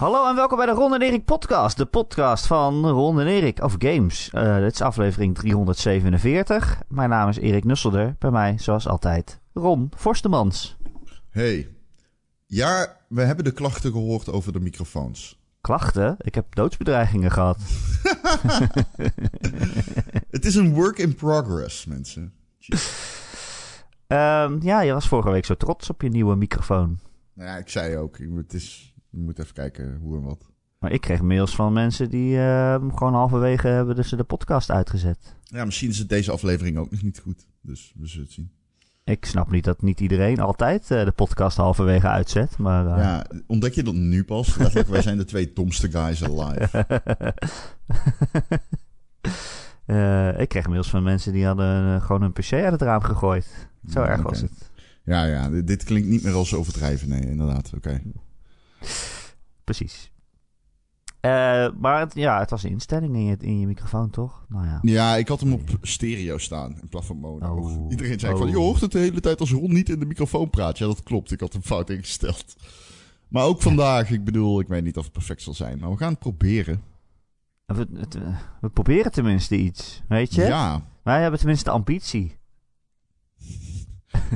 Hallo en welkom bij de Ron en Erik podcast. De podcast van Ron en Erik over games. Uh, dit is aflevering 347. Mijn naam is Erik Nusselder. Bij mij, zoals altijd, Ron Forstemans. Hey. Ja, we hebben de klachten gehoord over de microfoons. Klachten? Ik heb doodsbedreigingen gehad. Het is een work in progress, mensen. Um, ja, je was vorige week zo trots op je nieuwe microfoon. Nou ja, ik zei ook, het is, je moet even kijken hoe en wat. Maar ik kreeg mails van mensen die uh, gewoon halverwege hebben dus de podcast uitgezet. Ja, misschien is het deze aflevering ook nog niet goed. Dus we zullen het zien. Ik snap niet dat niet iedereen altijd uh, de podcast halverwege uitzet. Maar, uh... Ja, ontdek je dat nu pas? Letterlijk, wij zijn de twee domste guys alive. uh, ik kreeg mails van mensen die hadden gewoon een PC uit het raam gegooid. Zo erg was het. Ja, ja, dit klinkt niet meer als overdrijven. Nee, inderdaad. Oké. Precies. Uh, maar het, ja, het was een instelling in je, in je microfoon, toch? Nou ja. ja, ik had hem op stereo staan in plaats van mono. Oh. Iedereen zei oh. van, je hoort het de hele tijd als Ron niet in de microfoon praat. Ja, dat klopt. Ik had hem fout ingesteld. Maar ook vandaag, ik bedoel, ik weet niet of het perfect zal zijn. Maar we gaan het proberen. We, het, we proberen tenminste iets, weet je? Ja. Wij hebben tenminste ambitie.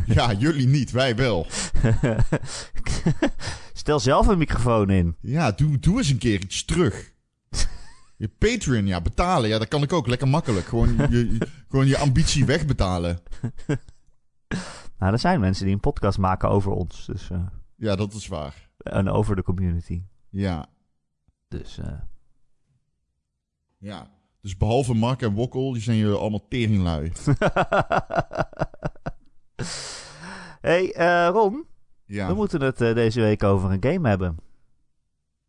Ja, jullie niet, wij wel. Stel zelf een microfoon in. Ja, doe, doe eens een keer iets terug. Je Patreon, ja, betalen. Ja, dat kan ik ook. Lekker makkelijk. Gewoon je, gewoon je ambitie wegbetalen. Nou, er zijn mensen die een podcast maken over ons. Dus, uh, ja, dat is waar. En over de community. Ja. Dus, uh... Ja. Dus behalve Mark en Wokkel, die zijn jullie allemaal teringlui. hey, uh, Ron. Ja. We moeten het uh, deze week over een game hebben.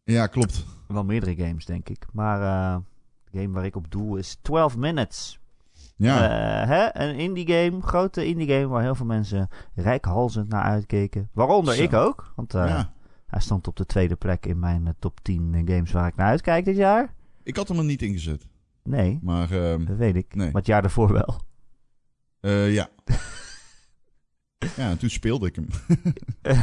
Ja, klopt. Wel meerdere games, denk ik. Maar uh, de game waar ik op doel is 12 Minutes. Ja. hè? Een indie game, grote indie game waar heel veel mensen rijkhalzend naar uitkeken. Waaronder Zo. ik ook. Want ja. hij stond op de tweede plek in mijn top 10 games waar ik naar uitkijk dit jaar. Ik had hem er niet ingezet. Nee, maar, uh, dat weet ik. Nee. Maar het jaar daarvoor wel. Uh, ja. ja, en toen speelde ik hem.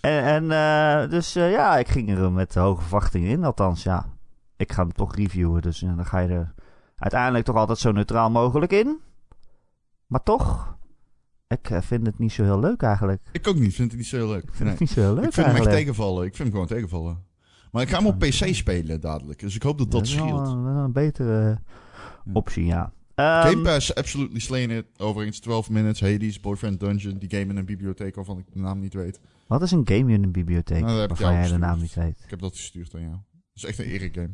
en en uh, dus uh, ja, ik ging er met hoge verwachtingen in. Althans, ja, ik ga hem toch reviewen. Dus dan ga je er uiteindelijk toch altijd zo neutraal mogelijk in. Maar toch, ik vind het niet zo heel leuk eigenlijk. Ik ook niet, vind het niet zo heel leuk. Ik vind nee. het niet zo heel leuk Ik vind eigenlijk. hem echt tegenvallen. Ik vind hem gewoon tegenvallen. Maar ik ga hem op PC spelen dadelijk. Dus ik hoop dat dat, dat scheelt. Een, een betere optie, ja. Um, Game Pass, absolutely slaying it. Overigens 12 minutes, Hades, Boyfriend Dungeon. Die game in een bibliotheek waarvan ik de naam niet weet. Wat is een game in een bibliotheek nou, waarvan jij de naam niet weet? Ik heb dat gestuurd aan jou. Dat is echt een Erik game.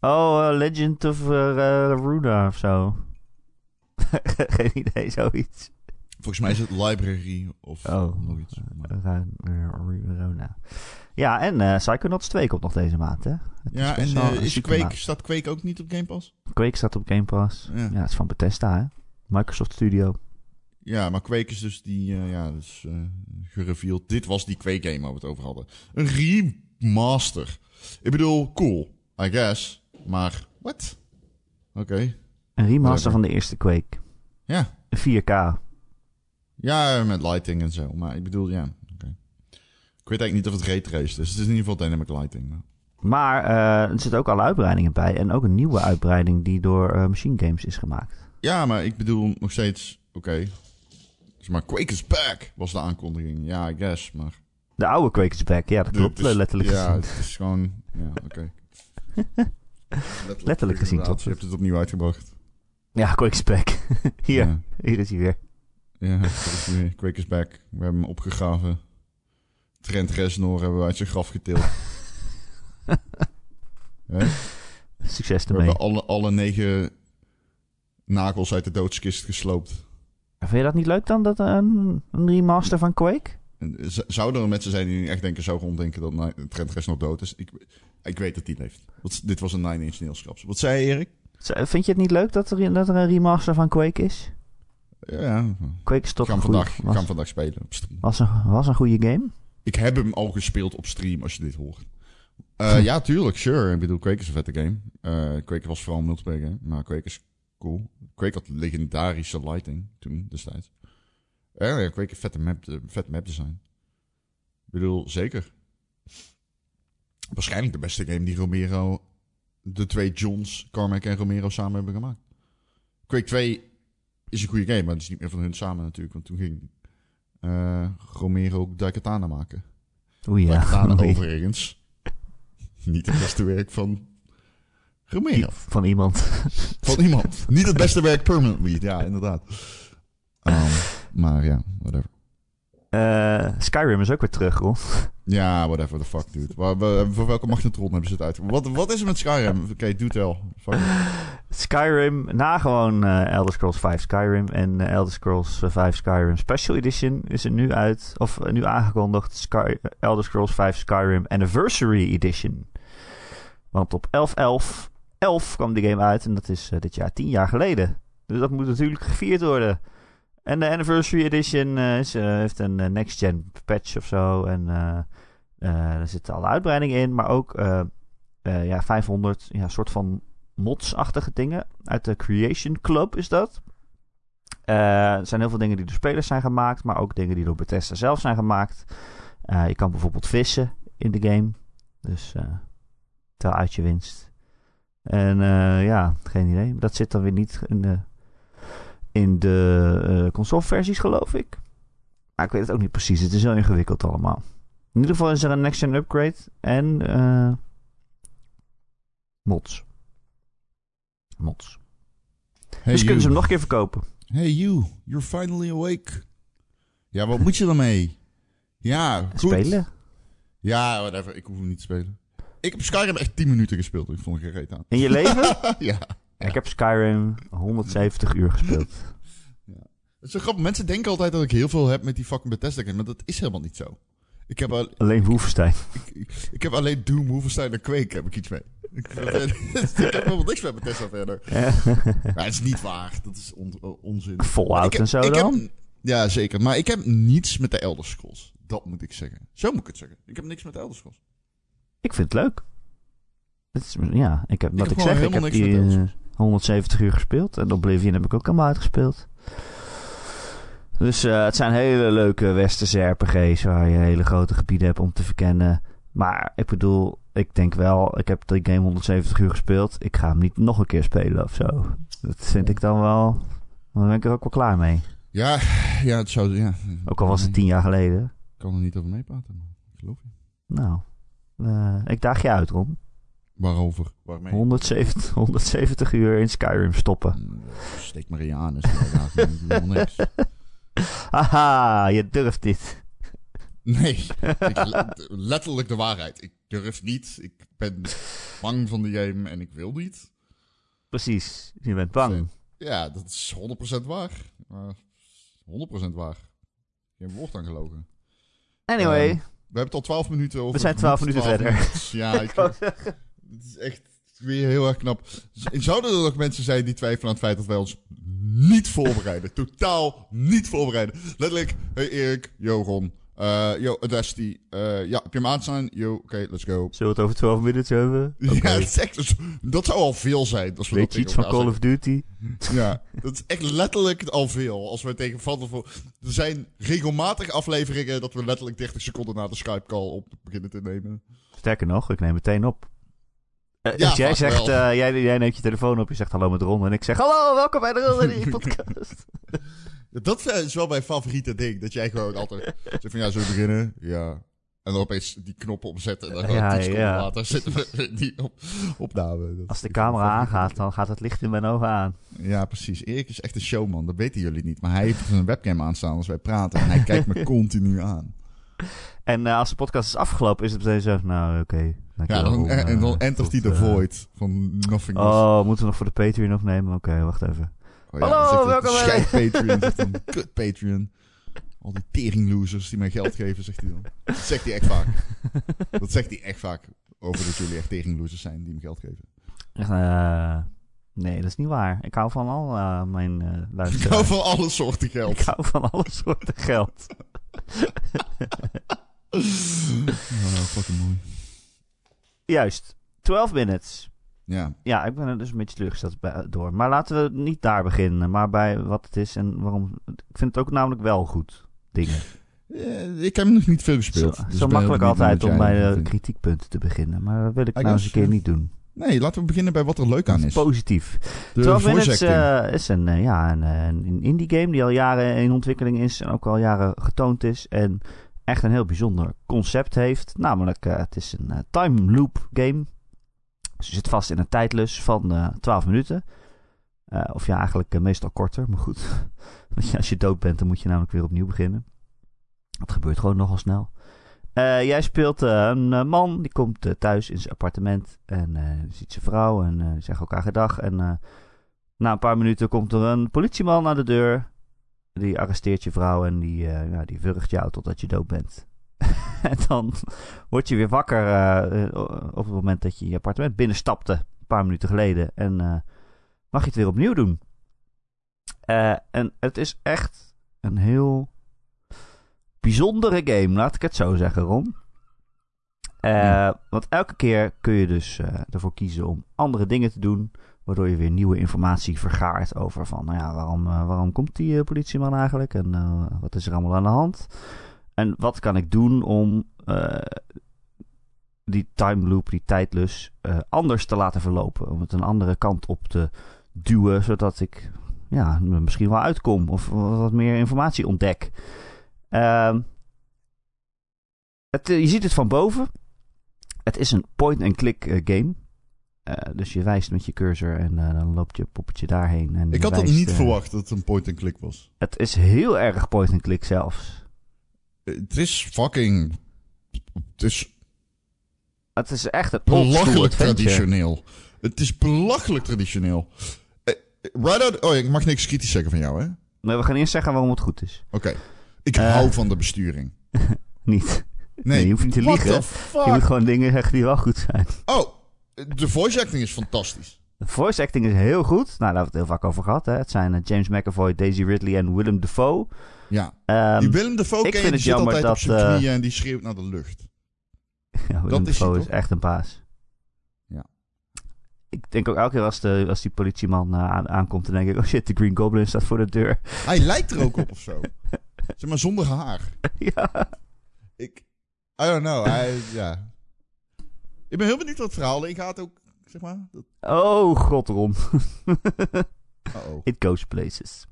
Oh, uh, Legend of uh, Runa of zo. Geen idee, zoiets. Volgens mij is het Library of oh, nog iets. Runa. Ja, en uh, Psychonauts 2 komt nog deze maand, hè? Het ja, is en uh, is Quake, staat Quake ook niet op Game Pass? Quake staat op Game Pass. Ja, ja het is van Bethesda, hè? Microsoft Studio. Ja, maar Quake is dus die, uh, ja, dus, uh, gereveeld. Dit was die Quake game waar we het over hadden. Een remaster. Ik bedoel, cool, I guess. Maar, what? Oké. Okay. Een remaster van de eerste Quake. Ja. 4K. Ja, met lighting en zo. Maar ik bedoel, ja. Ik weet eigenlijk niet of het raytraced is. Het is in ieder geval dynamic lighting. Maar, maar uh, er zitten ook alle uitbreidingen bij. En ook een nieuwe uitbreiding die door uh, Machine Games is gemaakt. Ja, maar ik bedoel nog steeds... Oké. Okay. Dus maar Quake is back was de aankondiging. Ja, I guess, maar... De oude Quake is back. Ja, dat klopt is, letterlijk Ja, gezien. het is gewoon... Ja, oké. Okay. letterlijk, letterlijk gezien klopt Je hebt het opnieuw uitgebracht. Ja, Quake is back. hier, ja. hier is hij weer. Ja, Quake is back. We hebben hem opgegraven. Trent Reznor hebben we uit zijn graf getild. Succes ermee. We hebben alle, alle negen nagels uit de doodskist gesloopt. Vind je dat niet leuk dan, dat een, een remaster van Quake? Zouden er mensen zijn die echt denken, zo ronddenken dat Trent Reznor dood is? Ik, ik weet dat hij leeft. Wat, dit was een Nine Inch Nails grap. Wat zei je, Erik? Vind je het niet leuk dat er, dat er een remaster van Quake is? Ja. Quake is toch ik ga hem vandaag, was, vandaag spelen op stream. Was een, was een goede game? Ik heb hem al gespeeld op stream, als je dit hoort. Uh, ja, tuurlijk, sure. Ik bedoel, Quake is een vette game. Uh, Quake was vooral een multiplayer game, maar Quake is cool. Quake had legendarische lighting toen, destijds. Uh, ja, Quake heeft vette map, vet map design. Ik bedoel, zeker. Waarschijnlijk de beste game die Romero, de twee Johns, Carmack en Romero samen hebben gemaakt. Quake 2 is een goede game, maar het is niet meer van hun samen natuurlijk. Want toen ging eh, Romero ook Daikatana maken. Oeh ja. Daikatana Oei. overigens. niet het beste werk van Romero. Van iemand. Van iemand. niet het beste werk permanently. Ja, inderdaad. Um, maar ja, whatever. Eh, Skyrim is ook weer terug, Ron. Ja, whatever the fuck, dude. Waar, voor welke magnetron hebben ze het uit? Wat, wat is er met Skyrim? Oké, doe. Fuck it. Skyrim, na gewoon eh, Elder Scrolls 5 Skyrim en eh, Elder Scrolls 5 Skyrim Special Edition is er nu uit, of eh, nu aangekondigd, Sky, Elder Scrolls 5 Skyrim Anniversary Edition. Want op 11-11 11 kwam die game uit en dat is eh, dit jaar 10 jaar geleden. Dus dat moet natuurlijk gevierd worden. En de Anniversary Edition eh, is, eh, heeft een eh, next-gen patch of zo. En er zitten alle uitbreidingen in, maar ook ja, 500 ja, soort van mods-achtige dingen. Uit de Creation Club is dat. Er zijn heel veel dingen die door spelers zijn gemaakt, maar ook dingen die door Bethesda zelf zijn gemaakt. Je kan bijvoorbeeld vissen in de game. Dus tel uit je winst. En ja, geen idee. Dat zit dan weer niet in de, in de eh, consoleversies, geloof ik. Maar ik weet het ook niet precies. Het is heel ingewikkeld allemaal. In ieder geval is er een next-gen upgrade en eh, mods. Mods. Hey, dus kunnen ze hem nog een keer verkopen. Hey you, you're finally awake. Ja, wat moet je ermee? Ja, goed. Spelen. Ja, whatever. Ik hoef hem niet te spelen. Ik heb Skyrim echt 10 minuten gespeeld. Ik vond geen reet aan. In je leven? ja. Ik heb Skyrim 170 uur gespeeld. Het is zo grappig. Mensen denken altijd dat ik heel veel heb met die fucking Bethesda game, maar dat is helemaal niet zo. Ik heb, al, Alleen Wolfenstein. ik, ik heb alleen Doom, Wolfenstein en Quake heb ik iets mee. Ik, ik heb helemaal niks met Bethesda verder. Maar het is niet waar. Dat is on- onzin. Fallout Ik en zo ik dan? Heb, ja, zeker. Maar ik heb niets met de Elder Scrolls. Dat moet ik zeggen. Zo moet ik het zeggen. Ik heb niks met de Elder Scrolls. Ik vind het leuk. Het is, ja, ik heb, wat heb ik, zeg, ik helemaal heb niks die met eh, 170 uur gespeeld. En Oblivion heb ik ook allemaal uitgespeeld. Dus eh, het zijn hele leuke westerse RPG's waar je hele grote gebieden hebt om te verkennen. Maar ik bedoel, ik denk wel, ik heb die game 170 uur gespeeld. Ik ga hem niet nog een keer spelen of zo. Dat vind ik dan wel. Dan ben ik er ook wel klaar mee. Ja, ja, het zou... Ja. Ook al was het tien jaar geleden. Ik kan er niet over meepraten, maar ik geloof je. Nou, eh, ik daag je uit, Ron. Waarover? Waarmee? 170, 170 uur in Skyrim stoppen. Mm, Steek maar in je anus. niks. Haha, je durft dit. Nee, ik, letterlijk de waarheid. Ik durf niet. Ik ben bang van die game en ik wil niet. Precies, je bent bang. Ja, dat is 100% waar. Maar 100% waar. Geen woord aan gelogen. Anyway, Ehm, We hebben het al 12 minuten over. We zijn 12 minuten verder. minuten. Ja, ik, het is echt weer heel erg knap. Zouden er nog mensen zijn die twijfelen aan het feit dat wij ons niet voorbereiden? Totaal niet voorbereiden. Letterlijk, hey Erik, yo Ron, eh yo Adesti, eh ja, heb je hem aanstaan? Yo, oké, let's go. zullen we het over 12 minuten hebben? Ja, dat, is echt, dat zou al veel zijn. Als we Weet dat je iets van Call of Duty? Ja, dat is echt letterlijk al veel. Als we tegen voor. Er zijn regelmatig afleveringen dat we letterlijk 30 seconden na de Skype-call op beginnen te nemen. Sterker nog, ik neem meteen op. Eh, Ja, dus jij zegt, eh, jij, jij neemt je telefoon op, je zegt hallo met Ron. En ik zeg, hallo, welkom bij de Ron podcast. Dat is wel mijn favoriete ding. Dat jij gewoon altijd zegt van ja, zullen we beginnen? Ja. En dan opeens die knop opzetten. En dan gewoon Ja, 10 seconden ja. later zitten we die op, opname. Dat Als de camera aangaat, dan gaat het licht in mijn ogen aan. Ja, precies. Erik is echt een showman. Dat weten jullie niet. Maar hij heeft een webcam aanstaan als wij praten. En hij kijkt me continu aan. En eh, als de podcast is afgelopen, is het meteen zo, nou oké. Ja, dan, en, en dan tot, hij de eh, void van nothing. Oh, moeten we nog voor de Patreon opnemen? Oké, wacht even. Oh Hallo, welkom bij- Patreon. Zegt dan, kut Patreon. Al die teringlosers die mij geld geven, zegt hij dan. Dat zegt hij echt vaak. Dat zegt hij echt vaak. Over dat jullie echt teringlosers zijn die me geld geven. Eh, nee, dat is niet waar. Ik hou van al eh, mijn eh Ik hou van alle soorten Ik geld. hou van alle soorten geld. Oh, fucking mooi. Juist. 12 minutes. Ja, Ja, ik ben er dus een beetje teleurgesteld bij- door. Maar laten we niet daar beginnen, maar bij wat het is en waarom. Ik vind het ook namelijk wel goed, dingen. Eh, ik heb nog niet veel gespeeld. Zo, dus zo makkelijk altijd om bij de vindt. kritiekpunten te beginnen. Maar dat wil ik I nou eens een keer niet doen. Nee, laten we beginnen bij wat er leuk aan is. Positief. De 12 voice Minutes eh, is een, eh, ja, een, eh, een indie game die al jaren in ontwikkeling is. En ook al jaren getoond is. En echt een heel bijzonder concept heeft. Namelijk, eh, het is een eh, time loop game. Dus je zit vast in een tijdlus van eh 12 minuten. Of ja, eigenlijk meestal korter, maar goed. Want als je dood bent, dan moet je namelijk weer opnieuw beginnen. Dat gebeurt gewoon nogal snel. Jij speelt een man, die komt thuis in zijn appartement en ziet zijn vrouw en zegt elkaar gedag. En na een paar minuten komt er een politieman aan de deur. Die arresteert je vrouw en die, eh, ja, die wurgt jou totdat je dood bent. en dan word je weer wakker eh, op het moment dat je je appartement binnenstapte. Een paar minuten geleden. En eh, mag je het weer opnieuw doen. En het is echt een heel bijzondere game, laat ik het zo zeggen, Ron. Ja. Want elke keer kun je dus ervoor kiezen om andere dingen te doen. Waardoor je weer nieuwe informatie vergaart over van, nou ja, waarom, eh, waarom komt die eh, politieman eigenlijk? En eh, wat is er allemaal aan de hand? En wat kan ik doen om die time loop, die tijdlus, anders te laten verlopen? Om het een andere kant op te duwen, zodat ik ja, misschien wel uitkom of wat meer informatie ontdek. Ehm, het, je ziet het van boven. Het is een point-and-click game. Eh, dus je wijst met je cursor en eh, dan loopt je poppetje daarheen. En Ik had dat wijst, niet eh, verwacht dat het een point-and-click was. Het is heel erg point-and-click zelfs. Het is fucking... Het is Het is echt school belachelijk traditioneel. Het is belachelijk traditioneel. Right out... Oh, ik mag niks kritisch zeggen van jou, hè? Oké. Maar we gaan eerst zeggen waarom het goed is. Ik Eh. hou van de besturing. Niet. Nee, je hoeft niet te liegen. Je moet gewoon dingen zeggen die wel goed zijn. Oh, de voice acting is fantastisch. De voice acting is heel goed. Nou, daar hebben we het heel vaak over gehad. Hè. Het zijn eh, James McAvoy, Daisy Ridley en Willem Dafoe. Ja. Ehm, Die Willem Dafoe ik ken je, vind die het zit jammer altijd op dat, zijn eh, knieën en die schreeuwt naar de lucht. ja, Willem hij Dafoe is echt een baas. Ja. Ik denk ook elke keer als, de, als die politieman eh, aan, aankomt, dan denk ik... Oh shit, de Green Goblin staat voor de deur. Hij lijkt er ook op of zo. Zeg maar zonder haar. ja. Ik... I don't know. Hij, ja. Ik ben heel benieuwd wat het verhaal in gaat ook, zeg maar. Dat, Oh, god, Ron. uh-oh. It goes places.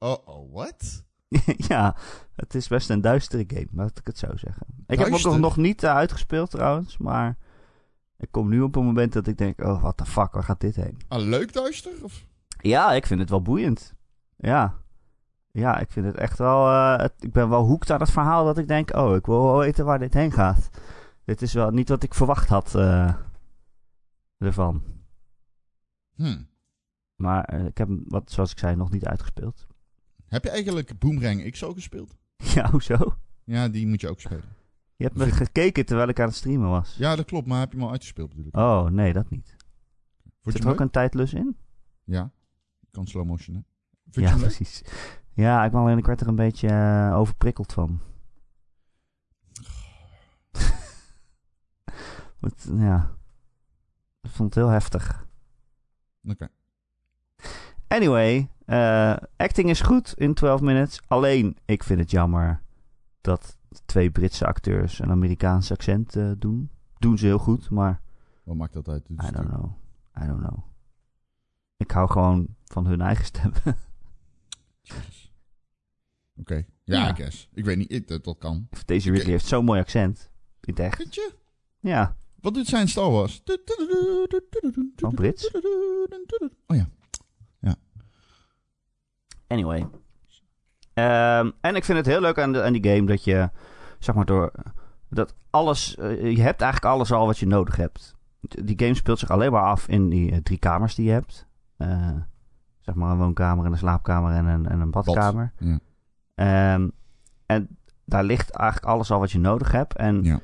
Uh-oh, what? ja, het is best een duistere game, laat ik het zo zeggen. Ik heb hem ook nog, niet eh, uitgespeeld trouwens, maar ik kom nu op een moment dat ik denk, oh, what the fuck, waar gaat dit heen? Ah, leuk duister? Of? Ja, ik vind het wel boeiend. Ja. Ja, ik vind het echt wel, eh, het- ik ben wel hoekt aan het verhaal dat ik denk, oh, ik wil wel weten waar dit heen gaat. Dit is wel niet wat ik verwacht had eh, ervan. Hm. Maar eh, ik heb hem, wat, zoals ik zei, nog niet uitgespeeld. Heb je eigenlijk Boomerang X ook gespeeld? Ja, hoezo? Ja, die moet je ook spelen. Je hebt me gekeken terwijl ik aan het streamen was. Ja, dat klopt, maar heb je hem al uitgespeeld natuurlijk? Oh, nee, dat niet. Vond Zit er ook een tijdlus in? Ja. Je kan slow motion, hè? Ja, precies. Ja, ik, ben alleen, ik werd er een beetje eh, overprikkeld van. Het, ja. Ik vond het heel heftig. Oké. Anyway, eh, acting is goed in 12 minutes. Alleen, ik vind het jammer dat twee Britse acteurs een Amerikaans accent eh, doen. Doen ze heel goed, maar Wat maakt dat uit? I don't know. I don't know. Ik hou gewoon van hun eigen stem. Oké. Ja, Ja. I guess. Ik weet niet, ik, dat, dat kan. Daisy Ridley heeft zo'n mooi accent. In het echt. Vind je? Ja. Wat doet zijn Star Wars? Oh, Brits? Oh ja. Anyway. Ehm, en ik vind het heel leuk aan, de, aan die game dat je, zeg maar, door dat alles, eh, je hebt eigenlijk alles al wat je nodig hebt. Die game speelt zich alleen maar af in die eh, drie kamers die je hebt. Eh, zeg maar een woonkamer en een slaapkamer en een, en een badkamer. Ja. Ehm, en daar ligt eigenlijk alles al wat je nodig hebt. En Ja.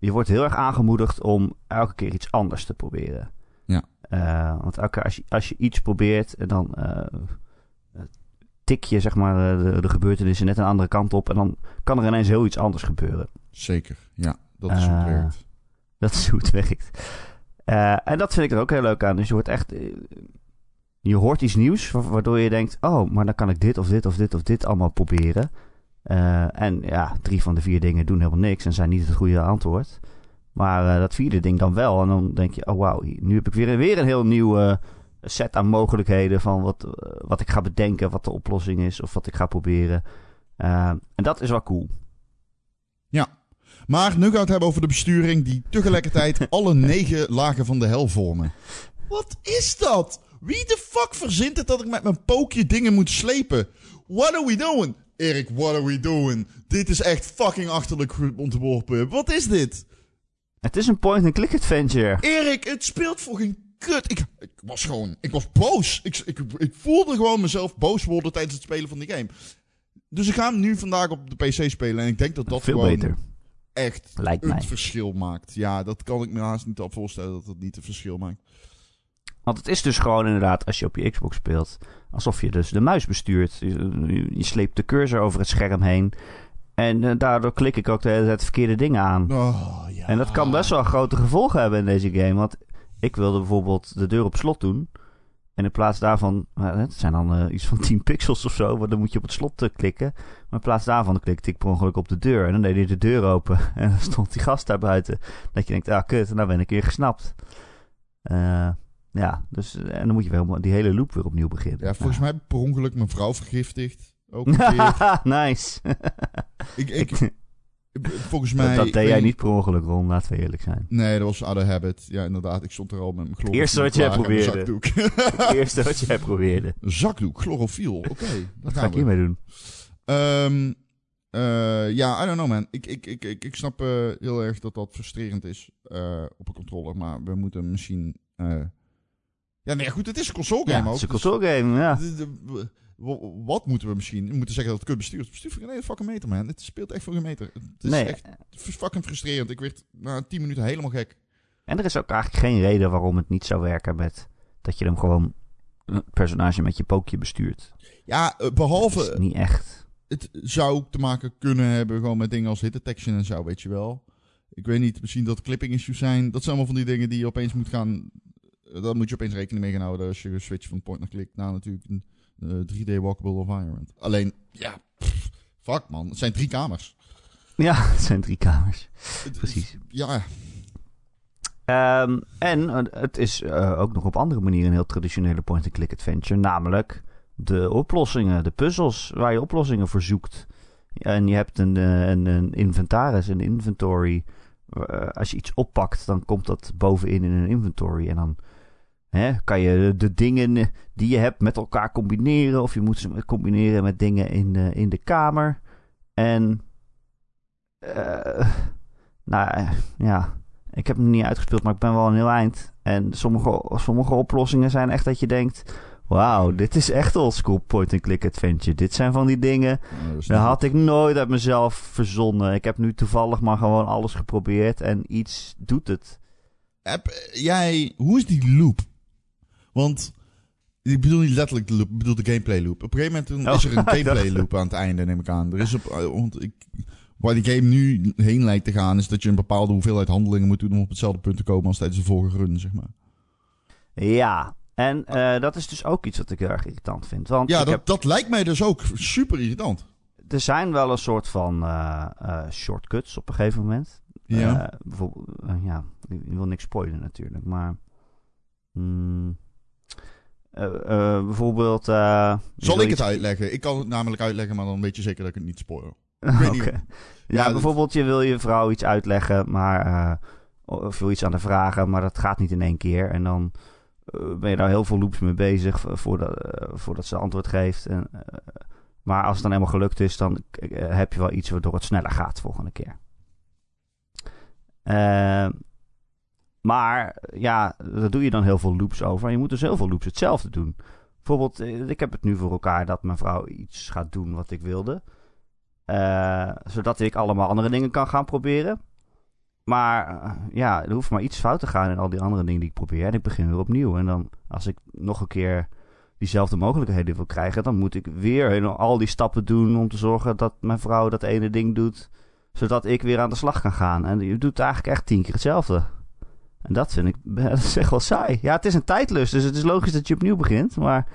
Je wordt heel erg aangemoedigd om elke keer iets anders te proberen. Ja. Eh, want elke keer als je, als je iets probeert, en dan eh, tik je zeg maar eh, de, de gebeurtenissen net een andere kant op. En dan kan er ineens heel iets anders gebeuren. Zeker. Ja, dat is hoe het werkt. Dat is hoe het werkt. En dat vind ik er ook heel leuk aan. Dus je wordt echt. je hoort iets nieuws, wa- waardoor je denkt: oh, maar dan kan ik dit of dit of dit of dit allemaal proberen. Eh, en ja, drie van de vier dingen doen helemaal niks en zijn niet het goede antwoord. Maar eh, dat vierde ding dan wel. En dan denk je, oh wauw, nu heb ik weer, weer een heel nieuwe set aan mogelijkheden van wat, eh, wat ik ga bedenken, wat de oplossing is of wat ik ga proberen. En dat is wel cool. Maar nu gaan we het hebben over de besturing die tegelijkertijd alle negen lagen van de hel vormen. Wat is dat? Wie de fuck verzint het dat ik met mijn pookje dingen moet slepen? What are we doing? Erik, what are we doing? Dit is echt fucking achterlijk ontworpen. Wat is dit? Het is een point-and-click adventure. Erik, het speelt voor geen kut. Ik, ik was gewoon, ik was boos. Ik, ik, ik voelde gewoon mezelf boos worden tijdens het spelen van die game. Dus ik ga hem nu vandaag op de PC spelen. En ik denk dat dat Veel gewoon beter, echt lijkt het mij. verschil maakt. Ja, dat kan ik me haast niet al voorstellen dat het niet het verschil maakt. Want het is dus gewoon inderdaad, als je op je Xbox speelt, alsof je dus de muis bestuurt. Je, je sleept de cursor over het scherm heen. En eh, daardoor klik ik ook de hele tijd verkeerde dingen aan. Oh, ja. En dat kan best wel grote gevolgen hebben in deze game. Want ik wilde bijvoorbeeld de deur op slot doen. En in plaats daarvan, nou, het zijn dan eh, iets van 10 pixels of zo, maar dan moet je op het slot eh, klikken. Maar in plaats daarvan klikte ik per ongeluk op de deur. En dan deed hij de deur open. En dan stond die gast daar buiten. Dat je denkt, ah kut, nou ben ik weer gesnapt. Eh, ja, dus, en dan moet je wel die hele loop weer opnieuw beginnen. Ja, volgens mij heb ik per ongeluk mijn vrouw vergiftigd. Ook een keer. mij... nice. ik, ik, volgens dat, mij... dat deed jij niet per ongeluk, Ron, laten we eerlijk zijn. Nee, dat was out of habit. Ja, inderdaad. Ik stond er al met mijn chlorofiel Eerste wat jij probeerde. zakdoek. Het eerste wat jij probeerde. Zakdoek, chlorofiel. Oké, dat Wat ga ik hiermee doen? Ehm, eh, ja, I don't know man. Ik, ik, ik, ik, ik snap eh, heel erg dat dat frustrerend is eh, op een controller. Maar we moeten misschien... Ja, nee, goed. Het is een console game Ja, het ook. is een dus- console game, ja. de- de- wat moeten we misschien? We moeten zeggen dat het kut. Het bestuurt voor geen fucking meter, man. Het speelt echt voor geen meter. Het is Nee, echt fucking frustrerend. Ik werd na 10 minuten helemaal gek. en er is ook eigenlijk geen reden waarom het niet zou werken met dat je hem gewoon een personage met je pookje bestuurt. Ja, eh, behalve is niet echt. het zou te maken kunnen hebben gewoon met dingen als hit detection en zo, weet je wel. Ik weet niet, misschien dat clipping issues zijn. Dat zijn allemaal van die dingen die je opeens moet gaan... eh, Daar moet je opeens rekening mee gaan houden als je switcht van point naar click naar natuurlijk een eh, 3D walkable environment. Alleen, ja, pff, fuck man, het zijn drie kamers. Ja, het zijn drie kamers. Precies. Ja, Ehm, en eh, het is eh, ook nog op andere manieren een heel traditionele point-and-click adventure. Namelijk de oplossingen, de puzzels waar je oplossingen voor zoekt. En je hebt een, eh, een, een inventaris, een inventory. Eh, als je iets oppakt, dan komt dat bovenin in een inventory. En dan hè, kan je de dingen die je hebt met elkaar combineren. Of je moet ze combineren met dingen in de, in de kamer. En... eh, nou eh, ja, ik heb hem niet uitgespeeld, maar ik ben wel een heel eind. En sommige, sommige oplossingen zijn echt dat je denkt... Wauw, dit is echt oldschool point-and-click adventure. Dit zijn van die dingen... eh, dat is Dat niet had ik nooit uit mezelf verzonnen. Ik heb nu toevallig maar gewoon alles geprobeerd en iets doet het. Heb jij, hoe is die loop? Want ik bedoel niet letterlijk de loop, ik bedoel de gameplay loop. Op een gegeven moment toen Oh, is er een dacht- gameplay loop aan het einde, neem ik aan. Er is op, eh, want ik, waar die game nu heen lijkt te gaan, is dat je een bepaalde hoeveelheid handelingen moet doen om op hetzelfde punt te komen als tijdens de vorige run, zeg maar. Ja, en eh, dat is dus ook iets wat ik heel erg irritant vind. Want Ja, ik dat, heb, dat lijkt mij dus ook super irritant. er zijn wel een soort van eh, shortcuts op een gegeven moment. Ja. Bijvoorbeeld, ja, ik wil niks spoilen natuurlijk, maar... mm, bijvoorbeeld... eh, je Zal wil ik het uitleggen? Ik kan het namelijk uitleggen, maar dan weet je zeker dat ik het niet spoil. Niet. Ja, Ja, dat- bijvoorbeeld je wil je vrouw iets uitleggen, maar eh, of je wil iets aan haar vragen, maar dat gaat niet in één keer. En dan eh, ben je daar heel veel loops mee bezig vo- voordat, eh, voordat ze antwoord geeft. En, eh, maar als het dan helemaal gelukt is, dan eh, heb je wel iets waardoor het sneller gaat de volgende keer. Eh, maar ja, daar doe je dan heel veel loops over. En je moet dus heel veel loops hetzelfde doen. Bijvoorbeeld, eh, ik heb het nu voor elkaar dat mijn vrouw iets gaat doen wat ik wilde. Eh, zodat ik allemaal andere dingen kan gaan proberen. Maar eh, ja, er hoeft maar iets fout te gaan in al die andere dingen die ik probeer. En ik begin weer opnieuw. En dan, als ik nog een keer diezelfde mogelijkheden wil krijgen, dan moet ik weer al die stappen doen om te zorgen dat mijn vrouw dat ene ding doet. Zodat ik weer aan de slag kan gaan. En je doet eigenlijk echt tien keer hetzelfde. En dat vind ik dat is echt wel saai. Ja, het is een tijdlust, dus het is logisch dat je opnieuw begint. Maar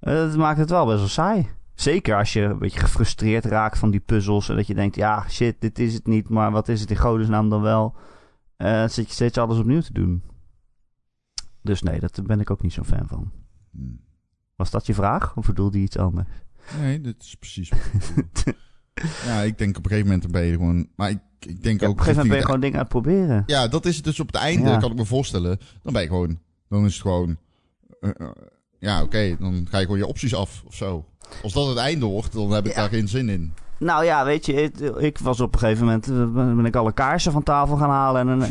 eh, het maakt het wel best wel saai. Zeker als je een beetje gefrustreerd raakt van die puzzels. En dat je denkt, ja, shit, dit is het niet. Maar wat is het in godesnaam dan wel? Eh zit je steeds alles opnieuw te doen. Dus nee, daar ben ik ook niet zo'n fan van. Hmm. Was dat je vraag? Of bedoelde je iets anders? Nee, dit is precies wat ik. Ja, ik denk op een gegeven moment ben je gewoon... Maar ik, ik denk Ja, ook... op een gegeven moment ben je gewoon dingen aan het proberen. Ja, dat is het dus op het einde, Ja. kan ik me voorstellen. Dan ben je gewoon... Dan is het gewoon... eh, eh, ja, oké, dan ga je gewoon je opties af of zo. Als dat het einde wordt, dan heb ik daar geen zin in. Nou ja, weet je, ik, ik was op een gegeven moment... eh, ben ik alle kaarsen van tafel gaan halen. En ik,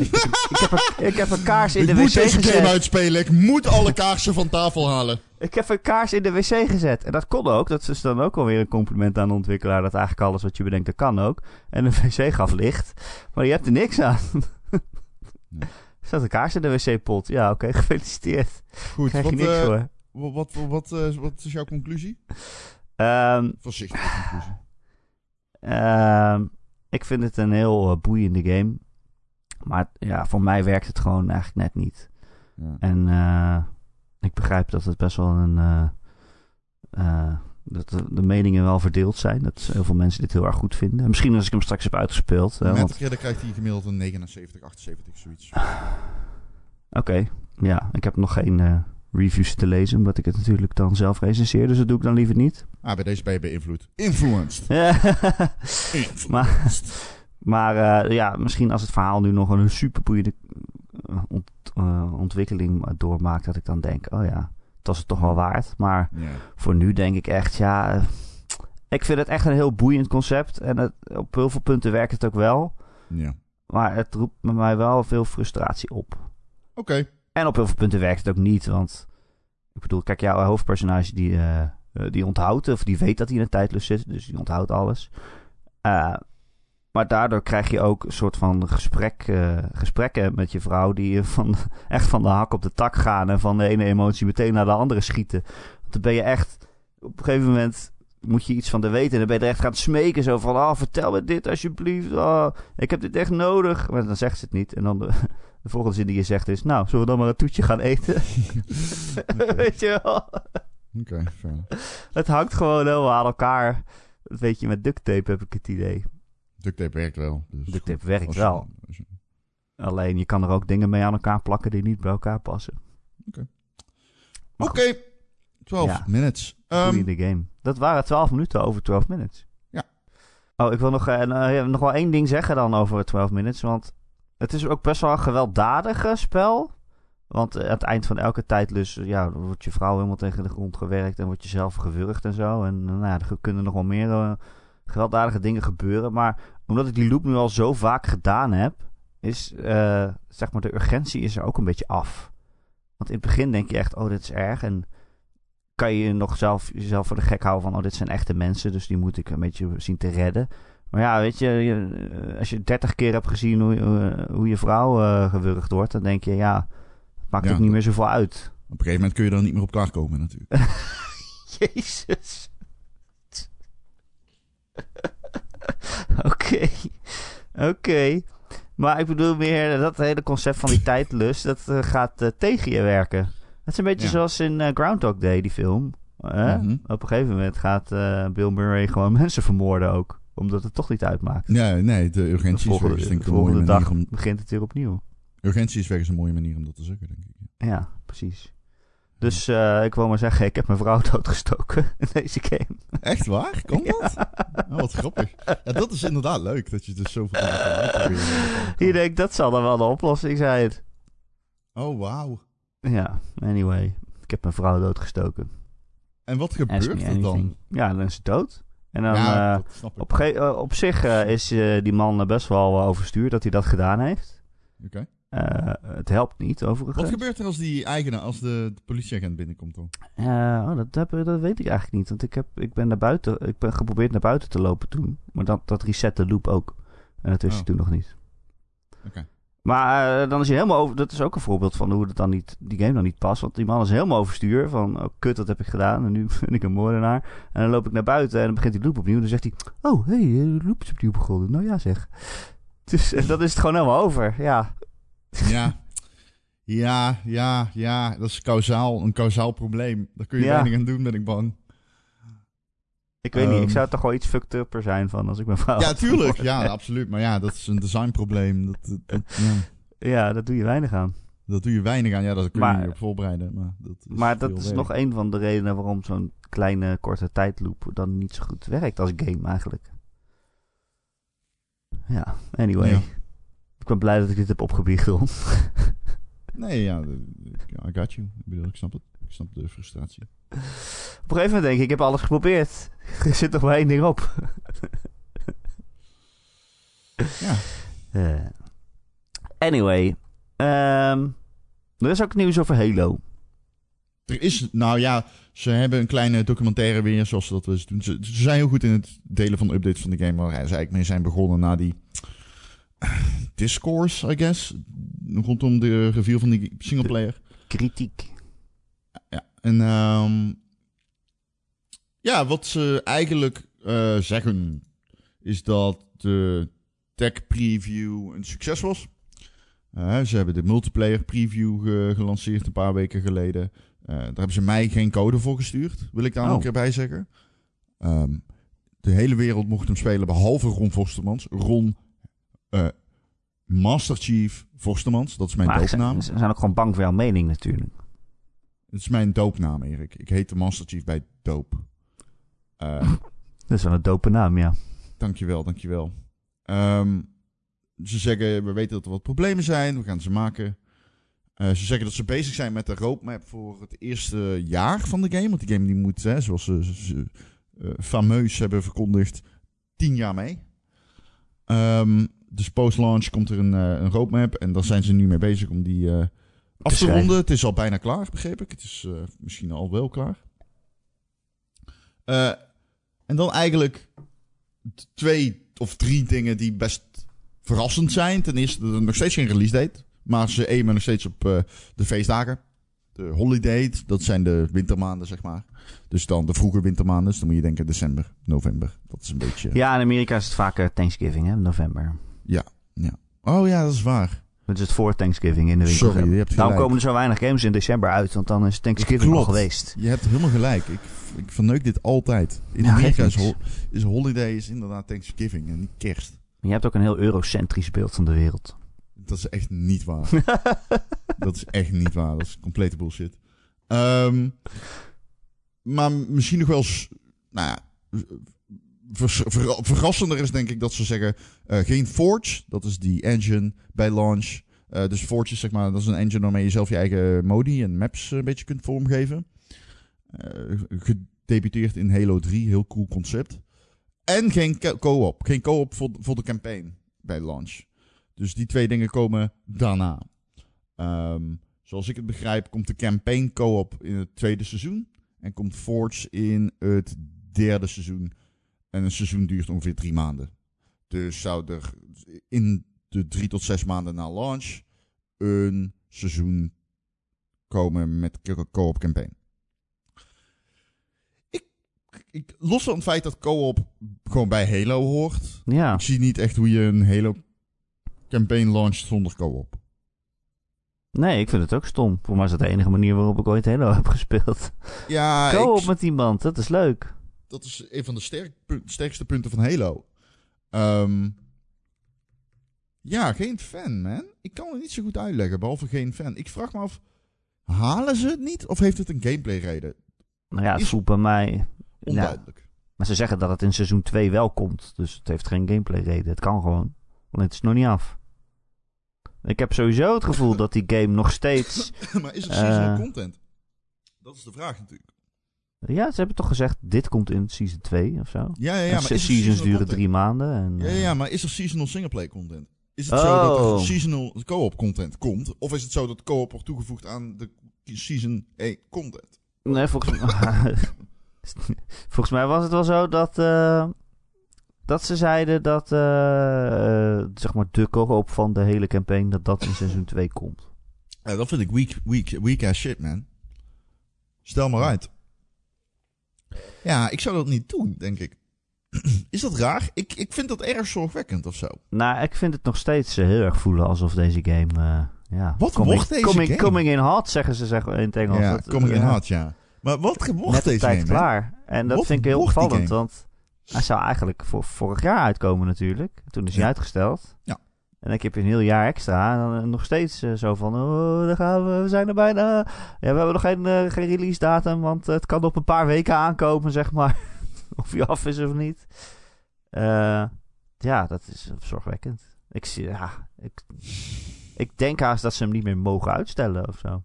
ik, heb een, ik heb een kaars in ik de moet wc deze game gezet. uitspelen. Ik moet alle kaarsen van tafel halen. Ik heb een kaars in de wc gezet. En dat kon ook. Dat is dan ook alweer een compliment aan de ontwikkelaar. Dat eigenlijk alles wat je bedenkt, dat kan ook. En de wc gaf licht. Maar je hebt er niks aan. Er staat een kaars in de wc-pot. Ja, oké, gefeliciteerd. Goed, Krijg je wat, niks eh, voor. wat, wat, wat, eh, wat is jouw conclusie? Ehm, Voorzichtige conclusie. Ehm, ik vind het een heel eh, boeiende game. Maar ja, voor mij werkt het gewoon eigenlijk net niet. Ja. En eh, ik begrijp dat het best wel een. eh, dat de, de meningen wel verdeeld zijn. Dat heel veel mensen dit heel erg goed vinden. En Misschien als ik hem straks heb uitgespeeld. Met want- dan krijgt hij gemiddeld een 79, 78, zoiets. Oké, ja. Ik heb nog geen reviews te lezen. Omdat ik het natuurlijk dan zelf recenseer. Dus dat doe ik dan liever niet. Ah, bij deze ben je beïnvloed. Influenced. Influenced. maar maar eh, ja, misschien als het verhaal nu nog een super boeiende eh, ont- eh, ontwikkeling doormaakt. Dat ik dan denk, oh ja, dat is het toch wel waard. Maar voor nu denk ik echt, ja. Ik vind het echt een heel boeiend concept. En het, op heel veel punten werkt het ook wel. ja. Maar het roept bij mij wel veel frustratie op. Oké. En op heel veel punten werkt het ook niet. Want ik bedoel, kijk, jouw hoofdpersonage die, eh, eh, die onthoudt, of die weet dat hij in een tijdlus zit. Dus die onthoudt alles. Eh, maar daardoor krijg je ook een soort van gesprek, gesprekken met je vrouw. Die van, echt van de hak op de tak gaan. En van de ene emotie meteen naar de andere schieten. Want dan ben je echt. Op een gegeven moment moet je iets van de weten. En dan ben je er echt gaan smeken. Zo van: oh, vertel me dit alsjeblieft. Oh, ik heb dit echt nodig. Maar dan zegt ze het niet. En dan de, de volgende zin die je zegt is: Nou, zullen we dan maar een toetje gaan eten? Weet je wel? Oké. Het hangt gewoon helemaal aan elkaar. Dat weet je, met duct tape heb ik het idee. Duct tape werkt wel. Dus Duct tape werkt Als je- wel. als je- Alleen je kan er ook dingen mee aan elkaar plakken die niet bij elkaar passen. Goed, Oké. 12 Ja. minutes. Ehm, boeiende game. Dat waren 12 minuten over 12 minutes. Ja. Oh, ik wil nog, eh, eh, nog wel één ding zeggen dan over 12 minutes. Want het is ook best wel een gewelddadig eh, spel. Want eh, aan het eind van elke tijdlus ja, dan wordt je vrouw helemaal tegen de grond gewerkt. En wordt je zelf gewurgd en zo. En eh, nou, ja, er kunnen nog wel meer eh, gewelddadige dingen gebeuren. Maar omdat ik die loop nu al zo vaak gedaan heb, is eh, zeg maar de urgentie is er ook een beetje af. Want in het begin denk je echt, oh, dit is erg. En kan je nog zelf, jezelf voor de gek houden van, oh, dit zijn echte mensen, dus die moet ik een beetje zien te redden. Maar ja, weet je, je, eh, als je dertig keer hebt gezien hoe, hoe, hoe je vrouw eh, gewurgd wordt, dan denk je, ja, het maakt Ja, ook niet meer zoveel uit. Op een gegeven moment kun je er niet meer op klaarkomen natuurlijk. Jezus. Oké. Oké. Maar ik bedoel meer, dat hele concept van die tijdlust, dat eh, gaat eh, tegen je werken. Het is een beetje Ja. zoals in eh, Groundhog Day, die film. Mhm. Op een gegeven moment gaat eh, Bill Murray gewoon mensen vermoorden ook. Omdat het toch niet uitmaakt. Nee, nee, de de urgentie is volgende, wegens denk ik de een mooie dag om... begint het weer opnieuw. Urgentie is wegens een mooie manier om dat te zeggen, denk ik. Ja, precies. Dus eh, ik wil maar zeggen, ik heb mijn vrouw doodgestoken in deze game. Echt waar? Kan dat? Oh, wat grappig. Ja, dat is inderdaad leuk, dat je dus zoveel uitproberen. Je denkt, dat zal dan wel de oplossing zijn. Oh, wauw. Ja, anyway. Ik heb mijn vrouw doodgestoken. En wat gebeurt er anything. dan? Ja, dan is ze dood. En dan, ja, eh, op, ge- eh, op zich eh, is die man best wel eh, overstuur dat hij dat gedaan heeft. Oké. Het helpt niet, overigens. Wat gebeurt er als die eigenaar, als de, de politieagent binnenkomt dan? Oh, dat, heb- dat weet ik eigenlijk niet. Want ik, heb, ik ben naar buiten. Ik ben geprobeerd naar buiten te lopen toen. Maar dat, dat reset de loop ook. En dat wist Oh. ik toen nog niet. Oké. Maar eh, dan is hij helemaal over. Dat is ook een voorbeeld van hoe het dan niet, die game dan niet past. Want die man is helemaal overstuur. Van oh kut, wat heb ik gedaan? En nu ben ik een moordenaar. En dan loop ik naar buiten en dan begint die loop opnieuw. En dan zegt hij: Oh, hé, hey, de loop is opnieuw begonnen. Nou ja, zeg. Dus en dat is het gewoon helemaal over. Ja. Ja. Ja, ja, ja. Dat is kausaal, een kausaal probleem. Daar kun je Ja. weinig aan doen, ben ik bang. Ik weet niet, ik Ehm. zou toch wel iets fucked upper zijn van als ik mijn vrouw Ja, tuurlijk. Ja, absoluut. Maar ja, dat is een designprobleem. Dat, dat, dat- ja, Ja, dat doe je weinig aan. dat doe je weinig aan. Ja, daar kun je Maar- niet op voorbereiden. Maar dat is, Maar dat is nog een van de redenen waarom zo'n kleine korte tijdloop dan niet zo goed werkt als game eigenlijk. Ja, anyway. Ja. Ik ben blij dat ik dit heb opgebiecht. Nee, ja, I got you. Ik bedoel, ik snap het. Snap de frustratie. Op een gegeven moment denk ik, ik heb alles geprobeerd. Er zit nog maar één ding op. Ja. Eh, anyway. ehm, er is ook nieuws over Halo. Er is, nou ja, ze hebben een kleine documentaire weer, zoals ze dat wel eens doen. Ze, ze zijn heel goed in het delen van de updates van de game, waar ze eigenlijk mee zijn begonnen na die eh, discourse, I guess, rondom de review van die singleplayer. Kritiek. En ehm, ja, wat ze eigenlijk eh, zeggen, is dat de tech preview een succes was. Eh, ze hebben de multiplayer preview ge- gelanceerd een paar weken geleden. Eh, daar hebben ze mij geen code voor gestuurd, wil ik daar nog Oh. een keer bij zeggen. Ehm, de hele wereld mocht hem spelen, behalve Ron Vostermans. Ron eh, Master Chief Vostermans, dat is mijn doopnaam. ze zijn ook gewoon bang voor jouw mening natuurlijk. Het is mijn doopnaam, Erik. Ik heet de Master Chief bij Doop. Eh, Dat is wel een dope naam, ja. dankjewel, dankjewel. Ehm ze zeggen, we weten dat er wat problemen zijn. We gaan ze maken. Eh, ze zeggen dat ze bezig zijn met de roadmap voor het eerste jaar van de game. Want die game die moet, hè, zoals ze, eh, fameus hebben verkondigd, tien jaar mee. Ehm, dus post-launch komt er een, een roadmap. En daar zijn ze nu mee bezig om die af te ronden. Het is al bijna klaar, begreep ik. Het is eh, misschien al wel klaar. Eh, en dan eigenlijk twee of drie dingen die best verrassend zijn. Ten eerste, dat er nog steeds geen release date. Maar ze aimen nog steeds op eh, de feestdagen. De holiday, dat zijn de wintermaanden, zeg maar. Dus dan de vroege wintermaanden. Dus dan moet je denken december, november. Dat is een beetje... Ja, in Amerika is het vaak Thanksgiving, hè, november. Oh ja, dat is waar. Het is het voor Thanksgiving in de winkel. Sorry, je hebt Daarom gelijk. komen er zo weinig games in december uit, want dan is Thanksgiving al geweest. Je hebt helemaal gelijk. Ik, ik verneuk dit altijd. In Ja, Amerika is, ho- is holiday is inderdaad Thanksgiving en niet kerst. Maar je hebt ook een heel eurocentrisch beeld van de wereld. Dat is echt niet waar. dat is echt niet waar. Dat is complete bullshit. Ehm, maar misschien nog wel... Nou ja... verrassender is denk ik dat ze zeggen... eh, geen Forge, dat is die engine bij launch. Eh, dus Forge is zeg maar... Dat is een engine waarmee je zelf je eigen modi en maps eh, een beetje kunt vormgeven. Gedebuteerd in Halo 3. Heel cool concept. En geen co- co-op. Geen co-op voor, voor de campaign bij launch. Dus die twee dingen komen daarna. Ehm, zoals ik het begrijp, komt de campaign co-op in het tweede seizoen. En komt Forge in het derde seizoen. En een seizoen duurt ongeveer drie maanden. Dus zou er in de drie tot zes maanden na launch een seizoen komen met co- co-op campaign. Ik, ik, los van het feit dat co-op gewoon bij Halo hoort, Ja, ik zie niet echt hoe je een Halo campaign launcht zonder co-op. nee, ik vind het ook stom. Voor mij is dat de enige manier waarop ik ooit Halo heb gespeeld. Ja, Go ik- op met iemand, dat is leuk. Dat is een van de sterk, sterkste punten van Halo. Ehm, ja, geen fan, man. Ik kan het niet zo goed uitleggen, behalve geen fan. Ik vraag me af, halen ze het niet? Of heeft het een gameplay reden? Nou ja, het Is- voelt bij mij... Ja, Onduidelijk. maar ze zeggen dat het in seizoen 2 wel komt. Dus het heeft geen gameplay reden. Het kan gewoon. Want het is nog niet af. Ik heb sowieso het gevoel dat die game nog steeds... maar is er Eh. seasonal content? Dat is de vraag natuurlijk. Ja, ze hebben toch gezegd, dit komt in season 2 of zo? Ja, ja, ja. En Maar seasons duren content? drie maanden. En, Ja, eh, ja, maar is er seasonal singleplay content? Is het zo dat Oh. er seasonal co-op content komt? Of is het zo dat co-op wordt toegevoegd aan de season 1 content? Nee, volgens mij... volgens mij was het wel zo dat... eh, dat ze zeiden dat... eh, eh, zeg maar de co-op van de hele campaign... dat dat in seizoen 2 komt. Ja, dat vind ik weak, weak, weak ass shit, man. Stel maar uit. Ja, ik zou dat niet doen, denk ik. Is dat raar? Ik, ik vind dat erg zorgwekkend of zo. Nou, ik vind het nog steeds eh, heel erg voelen alsof deze game... eh, ja, Wat coming, wordt deze coming, game? Coming in hot, zeggen ze zeggen in het Engels. ja, Dat- coming in hard, ja. Maar wat wordt net deze tijd game? klaar. En dat Wat vind ik heel opvallend, want hij zou eigenlijk voor vorig jaar uitkomen natuurlijk. Toen is hij Ja. uitgesteld. Ja. En dan heb je een heel jaar extra. En dan eh, nog steeds eh, zo van, oh, daar gaan we, we zijn er bijna. Ja, we hebben nog geen, eh, geen release datum, want het kan op een paar weken aankomen, zeg maar. of hij af is of niet. Ja, dat is zorgwekkend. Ik, zie, ja, ik, ik denk haast dat ze hem niet meer mogen uitstellen of zo.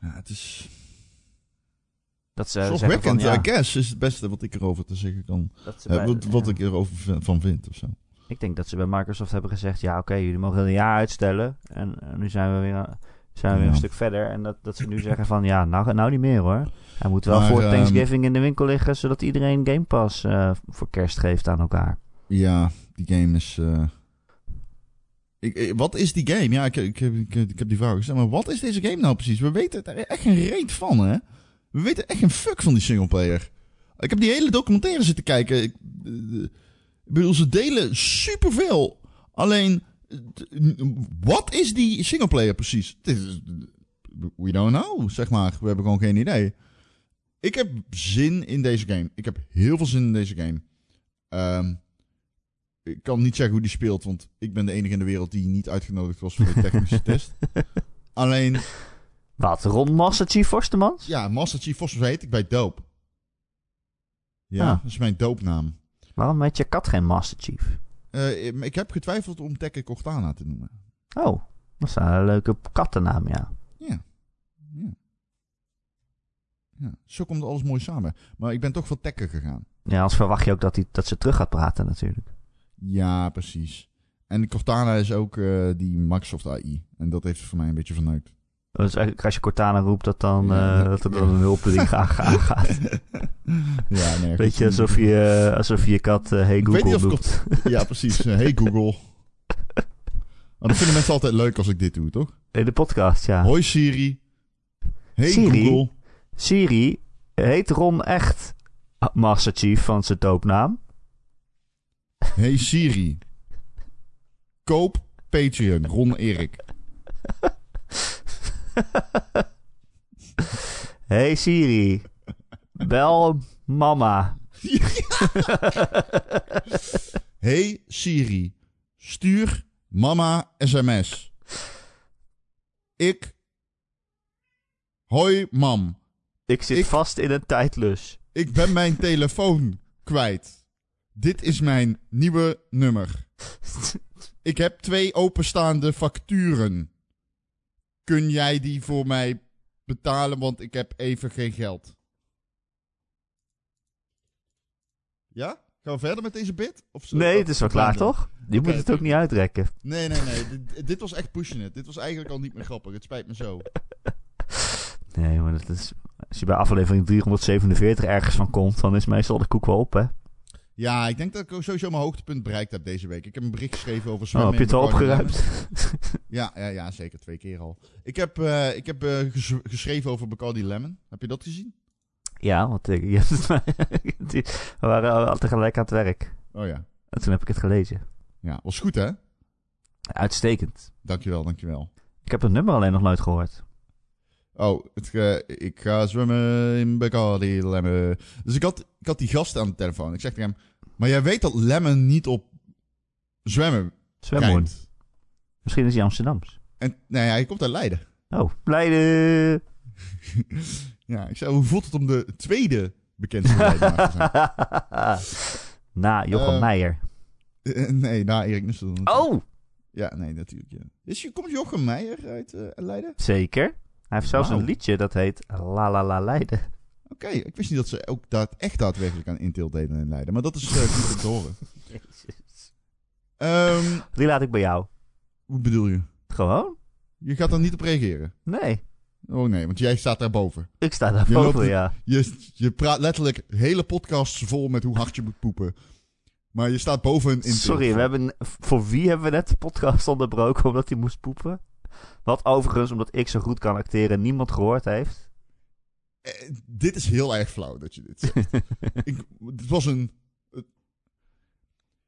Ja, het is Dat ze zorgwekkend, van, ja, I guess, is het beste wat ik erover te zeggen kan. dat ze bij- wat, wat ik erover van vind of zo. Ik denk dat ze bij Microsoft hebben gezegd: ja, oké, jullie mogen een jaar uitstellen. En, nu zijn we weer, zijn we weer Ja. een stuk verder. En dat, dat ze nu zeggen: van ja, nou, nou niet meer hoor. Hij moet wel Maar, voor ehm, Thanksgiving in de winkel liggen, zodat iedereen Game Pass eh, voor kerst geeft aan elkaar. Ja, die game is. eh, Ik, ik- wat is die game? Ja, ik, ik, heb- ik, ik heb die vraag gesteld. Maar wat is deze game nou precies? We weten er echt geen reet van, hè? We weten echt geen fuck van die singleplayer. Ik heb die hele documentaire zitten kijken. Ik, eh, ik bedoel, ze delen superveel. Alleen, wat is die singleplayer precies? We don't know, zeg maar. We hebben gewoon geen idee. Ik heb zin in deze game. Ik heb heel veel zin in deze game. Ehm, ik kan niet zeggen hoe die speelt, want ik ben de enige in de wereld die niet uitgenodigd was voor de technische test. Alleen, Wat? Ron Master Chief Forstemans? ja, Master Chief Foster heet ik bij Doop. Ja, Ah. dat is mijn doopnaam. Waarom heet je kat geen Master Chief? Eh, ik heb getwijfeld om Tekke Cortana te noemen. Oh, dat is een leuke kattennaam, ja. Ja. ja. Ja, zo komt alles mooi samen. Maar ik ben toch voor Tekken gegaan. Ja, anders verwacht je ook dat, hij, dat ze terug gaat praten natuurlijk. Ja, precies. En Cortana is ook eh, die Microsoft AI. En dat heeft voor mij een beetje verneukt. Dus eigenlijk als je Cortana roept, dat, dan, eh, dat- er dan een hulpeling aangaat. ja, nee. Weet goed. je, alsof je, alsof je kat Hey Google roept. Ja, precies. Hey Google. Maar dat vinden mensen altijd leuk als ik dit doe, toch? In de podcast, ja. Hoi Siri. Hey Siri? Google. Siri, heet Ron echt Master Chief van zijn doopnaam? Hey Siri. Koop Patreon. Ron Erik. Hey Siri, bel mama. Hey Siri. Stuur mama sms. Ik. Hoi mam. Ik zit Ik- vast in een tijdlus. Ik ben mijn telefoon kwijt. Dit is mijn nieuwe nummer. Ik heb twee openstaande facturen. Kun jij die voor mij betalen, want ik heb even geen geld. Ja? Gaan we verder met deze bit? Of zo- Nee, het is wel klaar, toch? Je moet het ook niet uitrekken. Nee, nee, nee. dit, dit was echt pushing it. Dit was eigenlijk al niet meer grappig. Het spijt me zo. Nee, maar dat is... Als je bij aflevering 347 ergens van komt, dan is meestal de koek wel op, hè? Ja, ik denk dat ik sowieso mijn hoogtepunt bereikt heb deze week. Ik heb een bericht geschreven over Oh, zwemmen. heb je het al opgeruimd? Ja, ja, ja, zeker. Twee keer al. Ik heb, eh, ik heb eh, ges- geschreven over Bacardi Lemon. Heb je dat gezien? ja, want die- we waren al tegelijk aan het werk. Oh ja. En toen heb ik het gelezen. Ja, was goed hè? Uitstekend. Dankjewel, dankjewel. Ik heb het nummer alleen nog nooit gehoord. Oh, het, ik ga zwemmen in Bacardi Lemon. Dus ik had, ik had die gast aan de telefoon. Ik zeg tegen hem, maar jij weet dat Lemon niet op zwemmen Zwemmoen. Misschien is hij Amsterdams. En nee, hij komt uit Leiden. Oh, Leiden. Ja, ik zei, hoe voelt het om de tweede bekendste Leidenaar te zijn? Na Jochem Eh, Meijer. Eh, nee, na Erik Nussel. Oh, Ja, nee, natuurlijk. Ja. Is, je- komt Jochem Meijer uit eh, Leiden? zeker. Hij heeft zelfs een liedje dat heet La La La Leiden. Oké, ik wist niet dat ze ook daad, echt daadwerkelijk aan Intel deden in Leiden. Maar dat is goed om te horen. Ehm, Die laat ik bij jou. Hoe bedoel je? Gewoon? Je gaat er niet op reageren? Nee. Oh nee, want jij staat daarboven. Ik sta daar Je ja. Je, je praat letterlijk hele podcasts vol met hoe hard je moet poepen. Maar je staat boven een. Sorry, we hebben, voor wie hebben we net de podcast onderbroken omdat hij moest poepen? Wat overigens, omdat ik zo goed kan acteren, niemand gehoord heeft. Eh, dit is heel erg flauw dat je dit zegt. ik, het was een...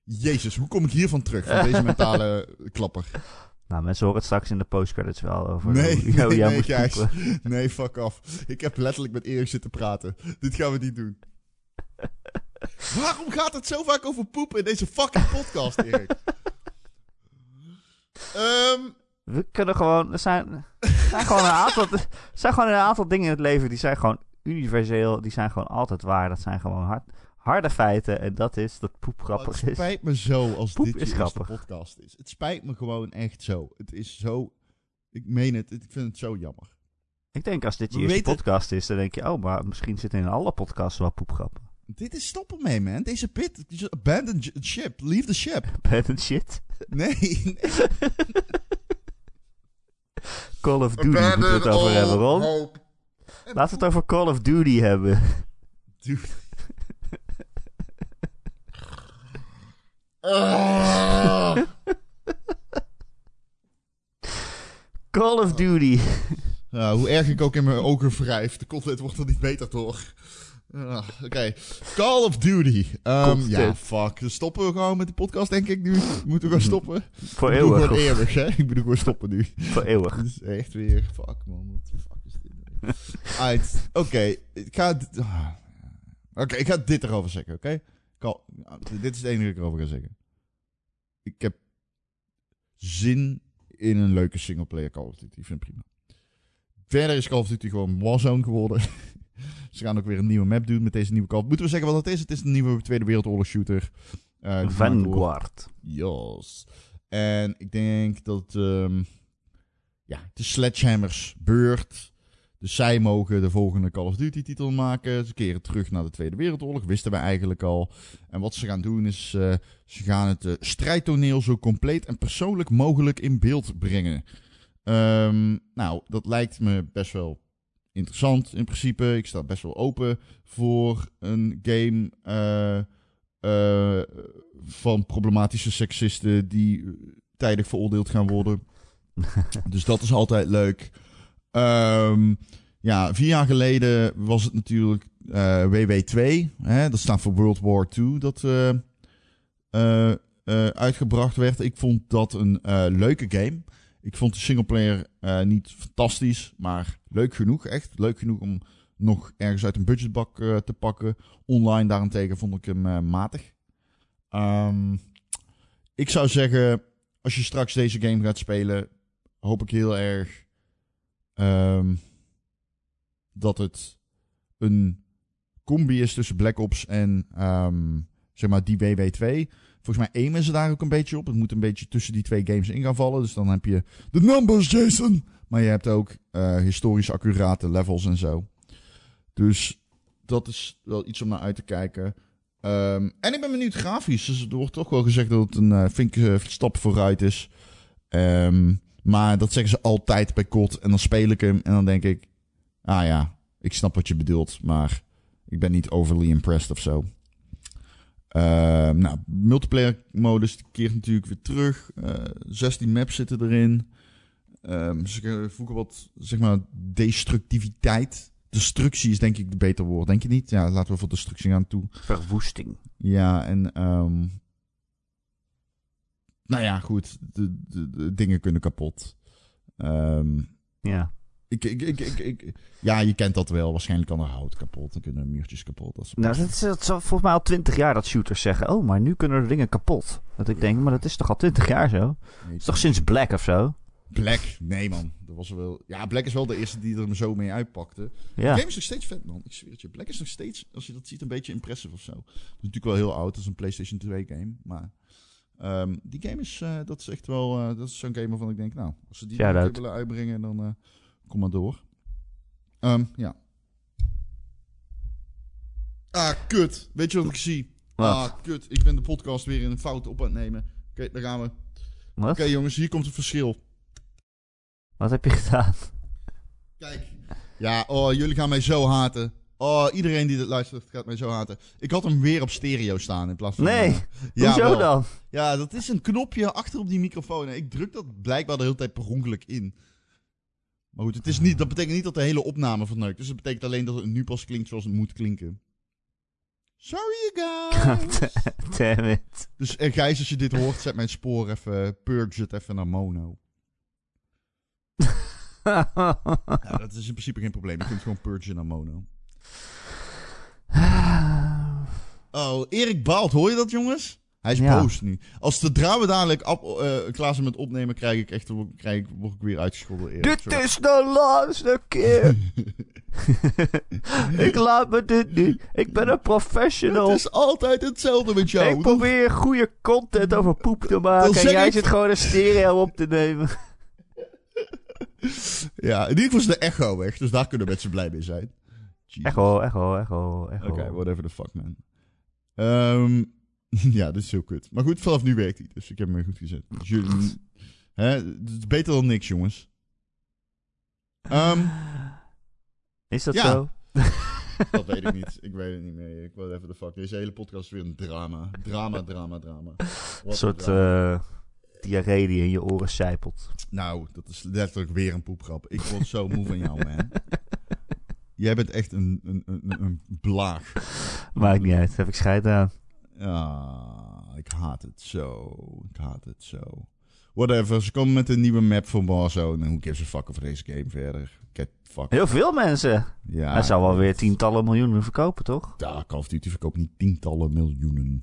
Jezus, hoe kom ik hiervan terug? Van deze mentale klapper. Nou, mensen horen het straks in de postcredits wel over Nee, hoe, hoe nee, jij nee, Gijs. Nee, fuck off. Ik heb letterlijk met Erik zitten praten. Dit gaan we niet doen. Waarom gaat het zo vaak over poepen in deze fucking podcast, Erik? Ehm, We kunnen gewoon... Er zijn, er zijn, gewoon een aantal, er zijn gewoon een aantal dingen in het leven die zijn gewoon universeel. Die zijn gewoon altijd waar. Dat zijn gewoon hard, harde feiten. En dat is dat poep grappig het is. spijt me zo als Poep dit is je eerste grappig. podcast is. Het spijt me gewoon echt zo. Het is zo... Ik meen het. Ik vind het zo jammer. Ik denk als dit je We eerste weten- podcast is, dan denk je... Oh, maar misschien zitten in alle podcasts wel poepgrappen. Dit is stoppen mee, man. Deze pit. Abandon ship. Leave the ship. Bad shit. Nee. nee. Call of Duty moeten we het over hebben, Ron. Laten we het over Call of Duty hebben. Dude. Call of Duty. Hoe erg ik ook in mijn ogen wrijf, de content wordt er niet beter door. Ah, Oké, Call of Duty. Content. ja, fuck. Dan stoppen we gewoon met de podcast, denk ik nu. Moeten we gewoon stoppen? Voor ik bedoel eeuwig. gewoon eeuwig, hè? Ik bedoel gewoon stoppen nu. Voor eeuwig. Dit is echt weer... Fuck, man. What the fuck is dit? Alright, Oké, ik ga... ah. Oké, ik ga dit erover zeggen, oké? Call- Dit is het enige dat ik erover ga zeggen. Ik heb zin in een leuke singleplayer Call of Duty. Ik vind het prima. Verder is Call of Duty gewoon Warzone geworden. Ze gaan ook weer een nieuwe map doen met deze nieuwe Call. Moeten we zeggen wat het is? Het is een nieuwe Tweede Wereldoorlog shooter. Wordt- Vanguard. Yes. En ik denk dat ehm ja, de Sledgehammers beurt. Dus zij mogen de volgende Call of Duty titel maken. Ze keren terug naar de Tweede Wereldoorlog. Wisten we eigenlijk al. En wat ze gaan doen is... eh, ze gaan het eh, strijdtoneel zo compleet en persoonlijk mogelijk in beeld brengen. Ehm, nou, dat lijkt me best wel interessant in principe. Ik sta best wel open voor een game... eh, van problematische seksisten die tijdig veroordeeld gaan worden. dus dat is altijd leuk. Ehm, ja, vier jaar geleden was het natuurlijk eh, WW2. Hè, dat staat voor World War II. Dat eh, uitgebracht werd. Ik vond dat een leuke game. Ik vond de singleplayer niet fantastisch, maar leuk genoeg. Echt leuk genoeg om nog ergens uit een budgetbak te pakken. Online daarentegen vond ik hem matig. Ehm, ik zou zeggen, als je straks deze game gaat spelen, hoop ik heel erg ehm, dat het een combi is tussen Black Ops en ehm, zeg maar die WW2. Volgens mij aimen ze daar ook een beetje op. Het moet een beetje tussen die twee games in gaan vallen. Dus dan heb je de numbers, Jason. Maar je hebt ook eh, historisch accurate levels en zo. Dus dat is wel iets om naar uit te kijken. Ehm, en ik ben benieuwd grafisch. Dus er wordt toch wel gezegd dat het een eh flinke eh, stap vooruit is. Ehm, maar dat zeggen ze altijd bij COD. En dan speel ik hem en dan denk ik... Ah ja, ik snap wat je bedoelt. Maar ik ben niet overly impressed of zo. Ehm, nou, multiplayer modus keert natuurlijk weer terug. Eh 16 maps zitten erin. Ehm ze voegen wat, zeg maar, destructiviteit. Destructie is denk ik de beter woord, denk je niet? Ja, laten we voor destructie gaan toe. Verwoesting. Ja, en ehm nou ja, goed. De, de, de dingen kunnen kapot. Ehm Ja. ik, ik, ik, ik, ik- ja, je kent dat wel. Waarschijnlijk kan er hout kapot. Dan kunnen muurtjes kapot. Dat Nou, dat is, dat is volgens mij al twintig jaar dat shooters zeggen... Oh, maar nu kunnen er dingen kapot. Dat ik denk, maar dat is toch al twintig jaar zo? Dat is toch sinds Black of zo? Black? Nee, man. Dat was wel... Ja, Black is wel de eerste die er me zo mee uitpakte. De Ja. game is nog steeds vet, man. Ik zweer het je. Black is nog steeds, als je dat ziet, een beetje impressive of zo. Is natuurlijk wel heel oud. Het is een PlayStation 2 game. Maar ehm, die game is, eh, dat is echt wel... eh, dat is zo'n game waarvan ik denk, nou, als ze die out. willen uitbrengen, dan eh, kom maar door. Ehm, ja. Ah, kut. Weet je wat ik zie? Ah, kut. Ik ben de podcast weer in een fout op aan het nemen. Oké, daar gaan we. Oké, jongens, hier komt het verschil. Wat heb je gedaan? Kijk. Ja, oh, jullie gaan mij zo haten. Oh, iedereen die dit luistert gaat mij zo haten. Ik had hem weer op stereo staan in plaats van... Nee. eh, ja, Hoezo wel. dan? Ja, dat is een knopje achter op die microfoon. En ik druk dat blijkbaar de hele tijd per ongeluk in. Maar goed, het is niet, dat betekent niet dat de hele opname verneukt. Dus het betekent alleen dat het nu pas klinkt zoals het moet klinken. Sorry, you guys. Damn it. dus eh, Gijs, als je dit hoort, zet mijn spoor even, purge het even naar mono. Ja, dat is in principe geen probleem. Je kunt gewoon purgen naar mono. Oh, Erik baalt. Hoor je dat, jongens? Hij is Ja. boos nu. Als de we dadelijk eh, klaar zijn met opnemen, krijg ik echt, krijg, ik- word ik weer uitgescholden. Erik. Dit Sorry. is de laatste keer. ik laat me dit niet. Ik ben een professional. Het is altijd hetzelfde met jou. Ik probeer goede content over poep te maken. En jij ik- zit gewoon een stereo op te nemen. Ja, in ieder geval is de echo weg, dus daar kunnen mensen blij mee zijn. Jesus. Echo, echo, echo, echo. Oké, whatever the fuck, man. Ehm, ja, dit is heel kut. Maar goed, vanaf nu werkt hij, dus ik heb hem weer goed gezet. Dus jullie, hè, het is beter dan niks, jongens. Ehm, Is dat Ja. zo? dat weet ik niet. Ik weet het niet meer. Ik whatever the fuck. Deze hele podcast is weer een drama. Drama, drama, drama. Een soort drama. eh diarree die in je oren sijpelt. Nou, dat is letterlijk weer een poepgrap. Ik word zo moe van jou, man. Jij bent echt een, een, een, een blaag. Maakt niet uit, heb ik scheid aan. Ah, ik haat het zo. Ik haat het zo. Whatever, ze komen met een nieuwe map voor Warzone. En hoe gives a fuck over deze game verder? Get fuck. Heel veel mensen. Ja, Hij zou wel weer tientallen miljoenen verkopen, toch? Ja, Call of Duty verkoopt niet tientallen miljoenen.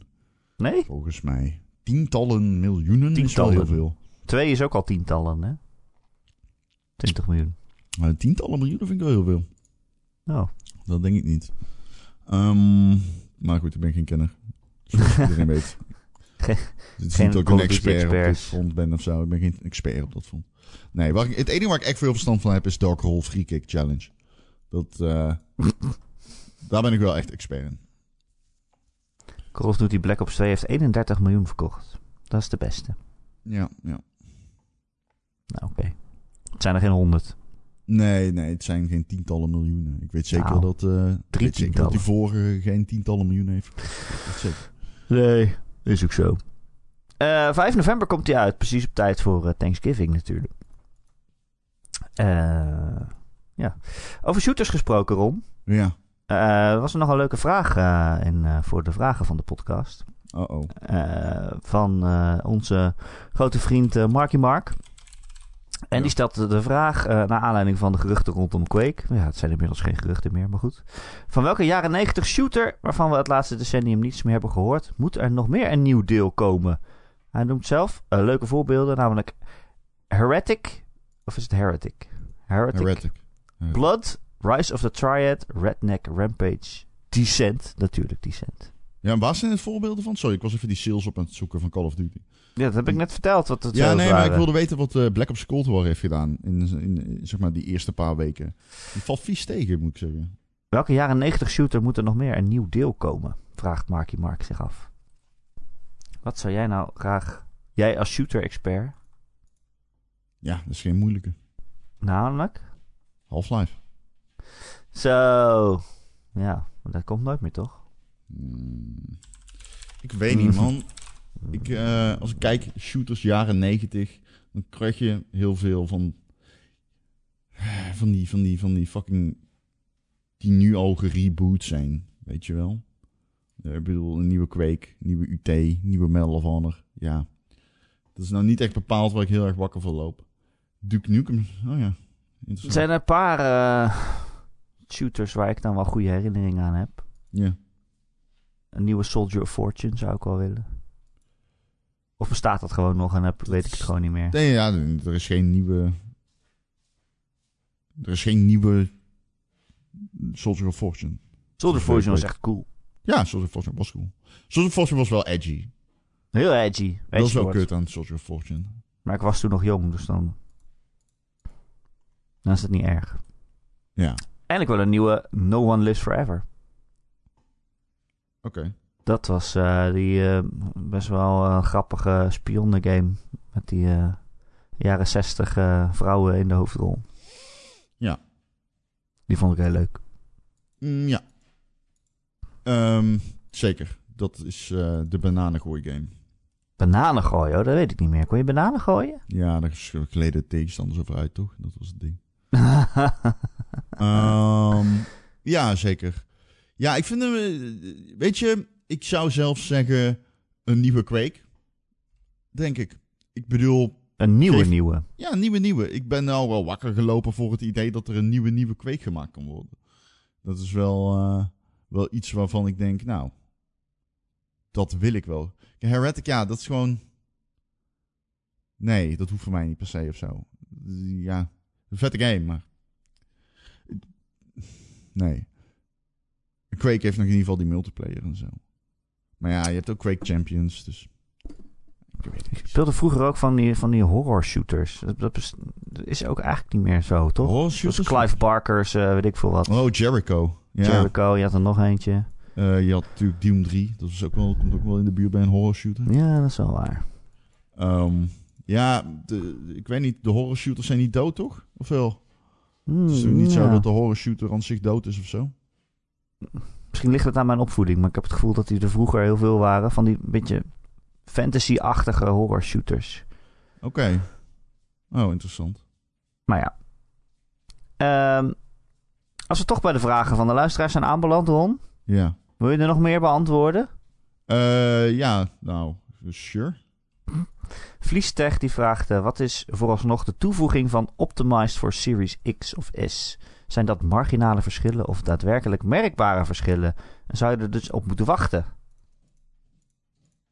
Nee? Volgens mij. Tientallen miljoenen is wel Tientallen. heel veel. Twee is ook al tientallen, hè? 20 miljoen. Maar tientallen miljoenen vind ik wel heel veel. Oh. Dat denk ik niet. Ehm, maar goed, ik ben geen kenner. Zoals iedereen weet. Het is niet Call een expert op dit experts. front ben of zo. Ik ben geen expert op dat front. Nee, waar ik, het enige waar ik echt veel verstand van heb is Dark Hole Free Kick Challenge. Dat, eh, daar ben ik wel echt expert in. Call of Duty Black Ops 2 heeft 31 miljoen verkocht. Dat is de beste. Ja, ja. Nou, oké. Het zijn er geen honderd. Nee, nee, het zijn geen tientallen miljoenen. Ik weet zeker Nou, dat, ik drie weet zeker dat die vorige geen tientallen miljoenen heeft. Dat zeker. Nee, is ook zo. Eh 5 november komt hij uit. Precies op tijd voor eh, Thanksgiving natuurlijk. Ja. Over shooters gesproken, Ron. Ja. Er was er nog een leuke vraag in, voor de vragen van de podcast. Uh-oh. Van onze grote vriend Marky Mark. En Ja. die stelt de vraag, eh naar aanleiding van de geruchten rondom Quake. Ja, het zijn inmiddels geen geruchten meer, maar goed. Van welke jaren 90 shooter, waarvan we het laatste decennium niets meer hebben gehoord, moet er nog meer een nieuw deel komen? Hij noemt zelf eh, leuke voorbeelden, namelijk Heretic, of is het Heretic? Heretic. Heretic. Blood, Rise of the Triad, Redneck Rampage, Descent, natuurlijk Descent. Ja, en waar zijn het voorbeelden van? Sorry, ik was even die sales op aan het zoeken van Call of Duty. Ja, dat heb ik net verteld. Wat het Ja, zo nee, maar ik wilde weten wat eh, Black Ops Cold War heeft gedaan in, in, in, zeg maar die eerste paar weken. Die valt vies tegen, moet ik zeggen. Welke jaren 90 shooter moet er nog meer een nieuw deel komen? Vraagt Marky Mark zich af. Wat zou jij nou graag... Jij als shooter-expert, Ja, dat is geen moeilijke. namelijk... Half-Life. Zo... Ja, dat komt nooit meer, toch? Hmm. Ik weet niet, man. Ik, eh, als ik kijk, shooters jaren 90, dan krijg je heel veel van, van die, van die, van die fucking, die nu al gereboot zijn, weet je wel. Eh, ik bedoel, een nieuwe Quake, nieuwe UT, nieuwe Medal of Honor, ja. Dat is nou niet echt bepaald waar ik heel erg wakker voor loop. Duke Nukem, oh ja, Er zijn een paar eh, shooters waar ik dan wel goede herinneringen aan heb. Ja. Een nieuwe Soldier of Fortune zou ik wel willen. Of bestaat dat gewoon nog en heb, weet ik het gewoon niet meer. Nee, ja, er is geen nieuwe. Er is geen nieuwe Soldier of Fortune. Soldier of Fortune was echt cool. Ja, Soldier of Fortune was cool. Soldier of Fortune was wel edgy. Heel edgy. Dat is wel kut aan Soldier of Fortune. Maar ik was toen nog jong, dus dan... Dan is het niet erg. Ja, En ik wil een nieuwe No One Lives Forever. oké. Dat was eh, die eh, best wel eh, grappige spionnengame. Met die jaren zestig vrouwen in de hoofdrol. Ja. Die vond ik heel leuk. Mm, ja. Ehm, zeker. Dat is de bananengooi game. Bananen gooien, oh, dat weet ik niet meer. Kon je bananen gooien? Ja, daar gleden tegenstanders over uit, toch? Dat was het ding. Ehm, ja, zeker. Ja, ik vind hem... Weet je, ik zou zelf zeggen een nieuwe Quake. Denk ik. Ik bedoel, Een nieuwe Geef- nieuwe. Ja, een nieuwe nieuwe. Ik ben nou wel wakker gelopen voor het idee dat er een nieuwe nieuwe kweek gemaakt kan worden. Dat is wel, eh, wel iets waarvan ik denk, nou, dat wil ik wel. Heretic, ja, dat is gewoon... Nee, dat hoeft voor mij niet per se of zo. Ja, een vette game, maar... Nee. Quake heeft nog in ieder geval die multiplayer en zo. Maar ja, je hebt ook Quake Champions, dus... Ik weet speelde vroeger ook van die, van die horror shooters. Dat, dat is, dat is ook eigenlijk niet meer zo, toch? Horror Zoals shooters? Clive Barker's, eh, weet ik veel wat. Oh, Jericho. Ja. Jericho, je had er nog eentje. Eh, je had natuurlijk Doom 3. Dat is ook wel, komt ook wel in de buurt bij een horror shooter. Ja, dat is wel waar. Ehm, ja, de, ik weet niet. De horror shooters zijn niet dood, toch? Of wel? Hmm, Het is niet zo dat de horror shooter aan zich dood is of zo? Misschien ligt het aan mijn opvoeding, maar ik heb het gevoel dat die er vroeger heel veel waren. Van die beetje fantasy-achtige horror shooters. Oké. Oh, interessant. Maar ja. Ehm, als we toch bij de vragen van de luisteraars zijn aanbeland, Ron. Ja. Wil je er nog meer beantwoorden? Eh, ja, nou, sure. Vliestech die vraagt: eh, wat is vooralsnog de toevoeging van Optimized voor Series X of S? Zijn dat marginale verschillen of daadwerkelijk merkbare verschillen? En zou je er dus op moeten wachten?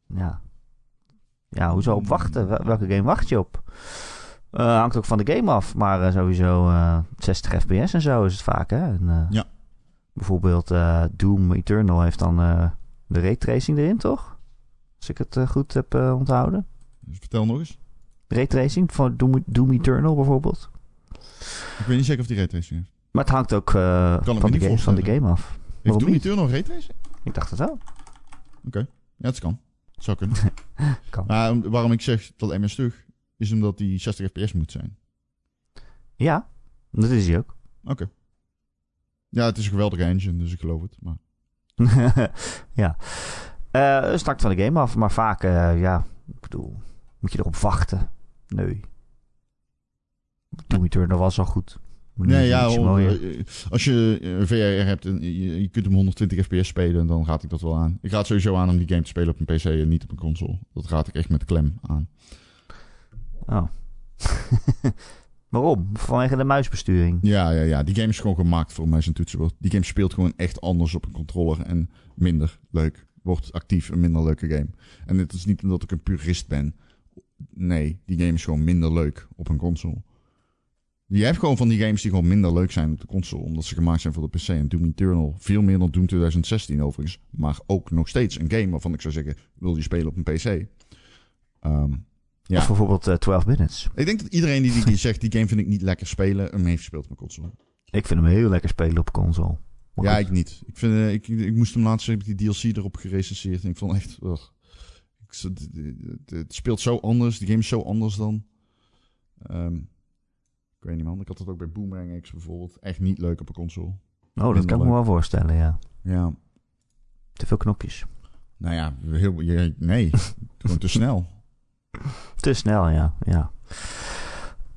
Ja. Ja, hoezo op wachten? Wel- Welke game wacht je op? Eh, hangt ook van de game af, maar eh, sowieso eh 60 fps en zo is het vaak, hè? En, eh, Ja. Bijvoorbeeld eh, Doom Eternal heeft dan eh, de raytracing erin, toch? Als ik het eh, goed heb eh, onthouden. Dus vertel nog eens. Raytracing van Doom, Doom Eternal bijvoorbeeld. Ik weet niet zeker of die raytracing heeft. Maar het hangt ook eh, van, de game, van de game af. Heeft Doom niet? Eternal raytracing? Ik dacht het wel. Ja, het kan. Het zou kunnen. Kan. Maar om- waarom ik zeg dat MS stug, is omdat die 60 fps moet zijn. Ja, dat is hij ook. Oké. Ja, het is een geweldige engine, dus ik geloof het. Maar ja. Eh het hangt van de game af, maar vaak, eh, ja, ik bedoel, moet je erop wachten? Nee. Doom Eternal was al goed. Nee, ja, eh, als je een VR hebt en je, je kunt hem 120 fps spelen, dan raad ik dat wel aan. Ik raad sowieso aan om die game te spelen op een PC en niet op een console. Dat raad ik echt met klem aan. Oh. Waarom? Vanwege de muisbesturing. Ja, ja, ja. Die game is gewoon gemaakt voor muis en toetsenbord. Die game speelt gewoon echt anders op een controller en minder leuk. Wordt actief een minder leuke game. En het is niet omdat ik een purist ben. Nee, die game is gewoon minder leuk op een console. Je hebt gewoon van die games die gewoon minder leuk zijn op de console, omdat ze gemaakt zijn voor de PC. En Doom Eternal, veel meer dan Doom 2016 overigens. Maar ook nog steeds een game waarvan ik zou zeggen, wil je spelen op een PC? Ehm, ja. Of bijvoorbeeld eh 12 Minutes. Ik denk dat iedereen die, die, die zegt, die game vind ik niet lekker spelen, hem heeft gespeeld op een console. Ik vind hem heel lekker spelen op console. Maar Ja, goed. ik niet. Ik, vind, eh, ik, ik moest hem laatst heb ik die DLC erop gerecenseerd en ik vond echt... ugh. Het, speelt zo anders, die game is zo anders dan... ehm, ik weet niet man, ik had dat ook bij Boomerang X bijvoorbeeld. Echt niet leuk op een console. Oh, dat kan ik me wel voorstellen, ja. Ja, Te veel knopjes. nou ja, heel, je- nee, gewoon te snel. Te snel, ja. ja.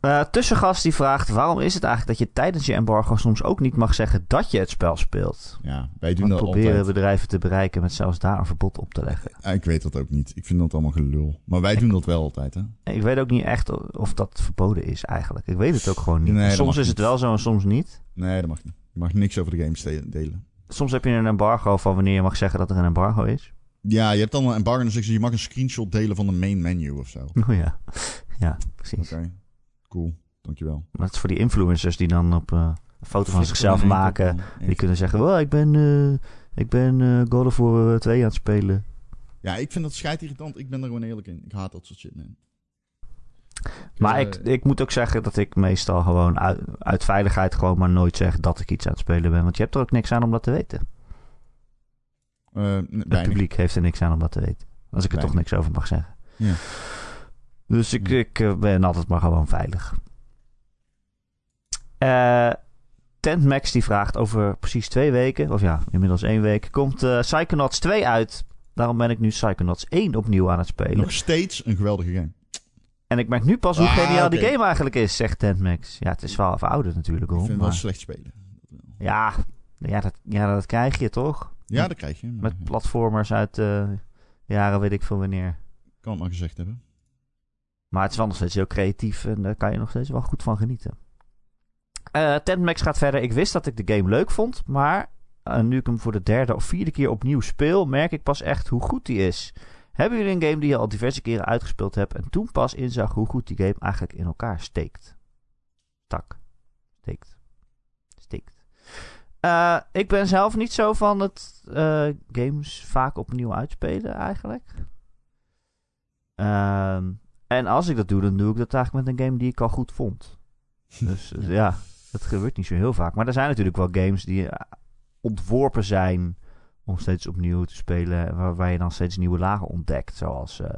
Eh, tussengast die vraagt: waarom is het eigenlijk dat je tijdens je embargo soms ook niet mag zeggen dat je het spel speelt? Ja, wij doen Want dat proberen altijd. bedrijven te bereiken met zelfs daar een verbod op te leggen. Ja, ik weet dat ook niet. Ik vind dat allemaal gelul. Maar wij doen dat wel altijd, hè? Ik weet ook niet echt of dat verboden is eigenlijk. Ik weet het ook gewoon niet. Nee, soms is het wel zo en soms niet. Nee, dat mag niet. Je mag niks over de games de- delen. Soms heb je een embargo van wanneer je mag zeggen dat er een embargo is. Ja, je hebt dan een embargo en ze, je mag een screenshot delen van de main menu of zo. Oh ja, ja, precies. Oké, cool. Dankjewel. Maar het is voor die influencers die dan op eh, een foto van zichzelf maken. Die kunnen zeggen, well, ik ben, eh ik ben eh God of War eh, 2 aan het spelen. Ja, ik vind dat scheidirritant. Ik ben er gewoon eerlijk in. Ik haat dat soort shit. Maar Eh, ik, ik moet ook zeggen dat ik meestal gewoon uit, uit veiligheid gewoon maar nooit zeg dat ik iets aan het spelen ben. Want je hebt er ook niks aan om dat te weten. Het publiek heeft er niks aan om dat te weten. Als ik er toch niks over mag zeggen. Ja. Dus ik, Ja. ik eh, ben altijd maar gewoon veilig. Eh Tentmax die vraagt over precies twee weken, of ja, inmiddels één week, komt eh Psychonauts 2 uit. Daarom ben ik nu Psychonauts 1 opnieuw aan het spelen. Nog steeds een geweldige game. En ik merk nu pas hoe Ah, geniaal die game eigenlijk is, zegt Tentmax. Ja, het is wel verouderd natuurlijk Ik hoor. vind het wel slecht spelen. ja, ja, dat, ja, dat krijg je toch? Ja, dat krijg je. maar Met platformers uit de jaren weet ik veel wanneer. kan het maar gezegd hebben. Maar het is wel nog steeds heel creatief en daar kan je nog steeds wel goed van genieten. Uh, Tentmax gaat verder. Ik wist dat ik de game leuk vond, maar uh, nu ik hem voor de derde of vierde keer opnieuw speel, merk ik pas echt hoe goed die is. Hebben jullie een game die je al diverse keren uitgespeeld hebt en toen pas inzag hoe goed die game eigenlijk in elkaar steekt? Tak. Steekt. Steekt. Uh, ik ben zelf niet zo van het games vaak opnieuw uitspelen eigenlijk. Uh, en als ik dat doe, dan doe ik dat eigenlijk met een game die ik al goed vond. dus ja, dat gebeurt niet zo heel vaak. Maar er zijn natuurlijk wel games die ontworpen zijn om steeds opnieuw te spelen. Waarbij je dan steeds nieuwe lagen ontdekt. Zoals, uh,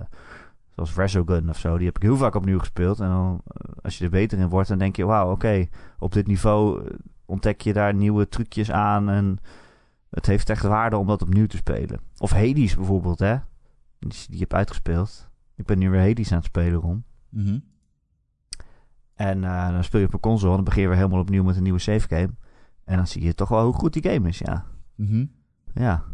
zoals Resogun of zo. Die heb ik heel vaak opnieuw gespeeld. En dan, als je er beter in wordt, dan denk je: wauw, oké, okay, op dit niveau ontdek je daar nieuwe trucjes aan. En het heeft echt waarde om dat opnieuw te spelen. Of Hades bijvoorbeeld, hè? Die, die je hebt uitgespeeld. Ik ben nu weer Hades aan het spelen, Ron. Mm -hmm. En uh, dan speel je op een console en dan begin je weer helemaal opnieuw met een nieuwe save game. En dan zie je toch wel hoe goed die game is, ja. Mm -hmm. Ja,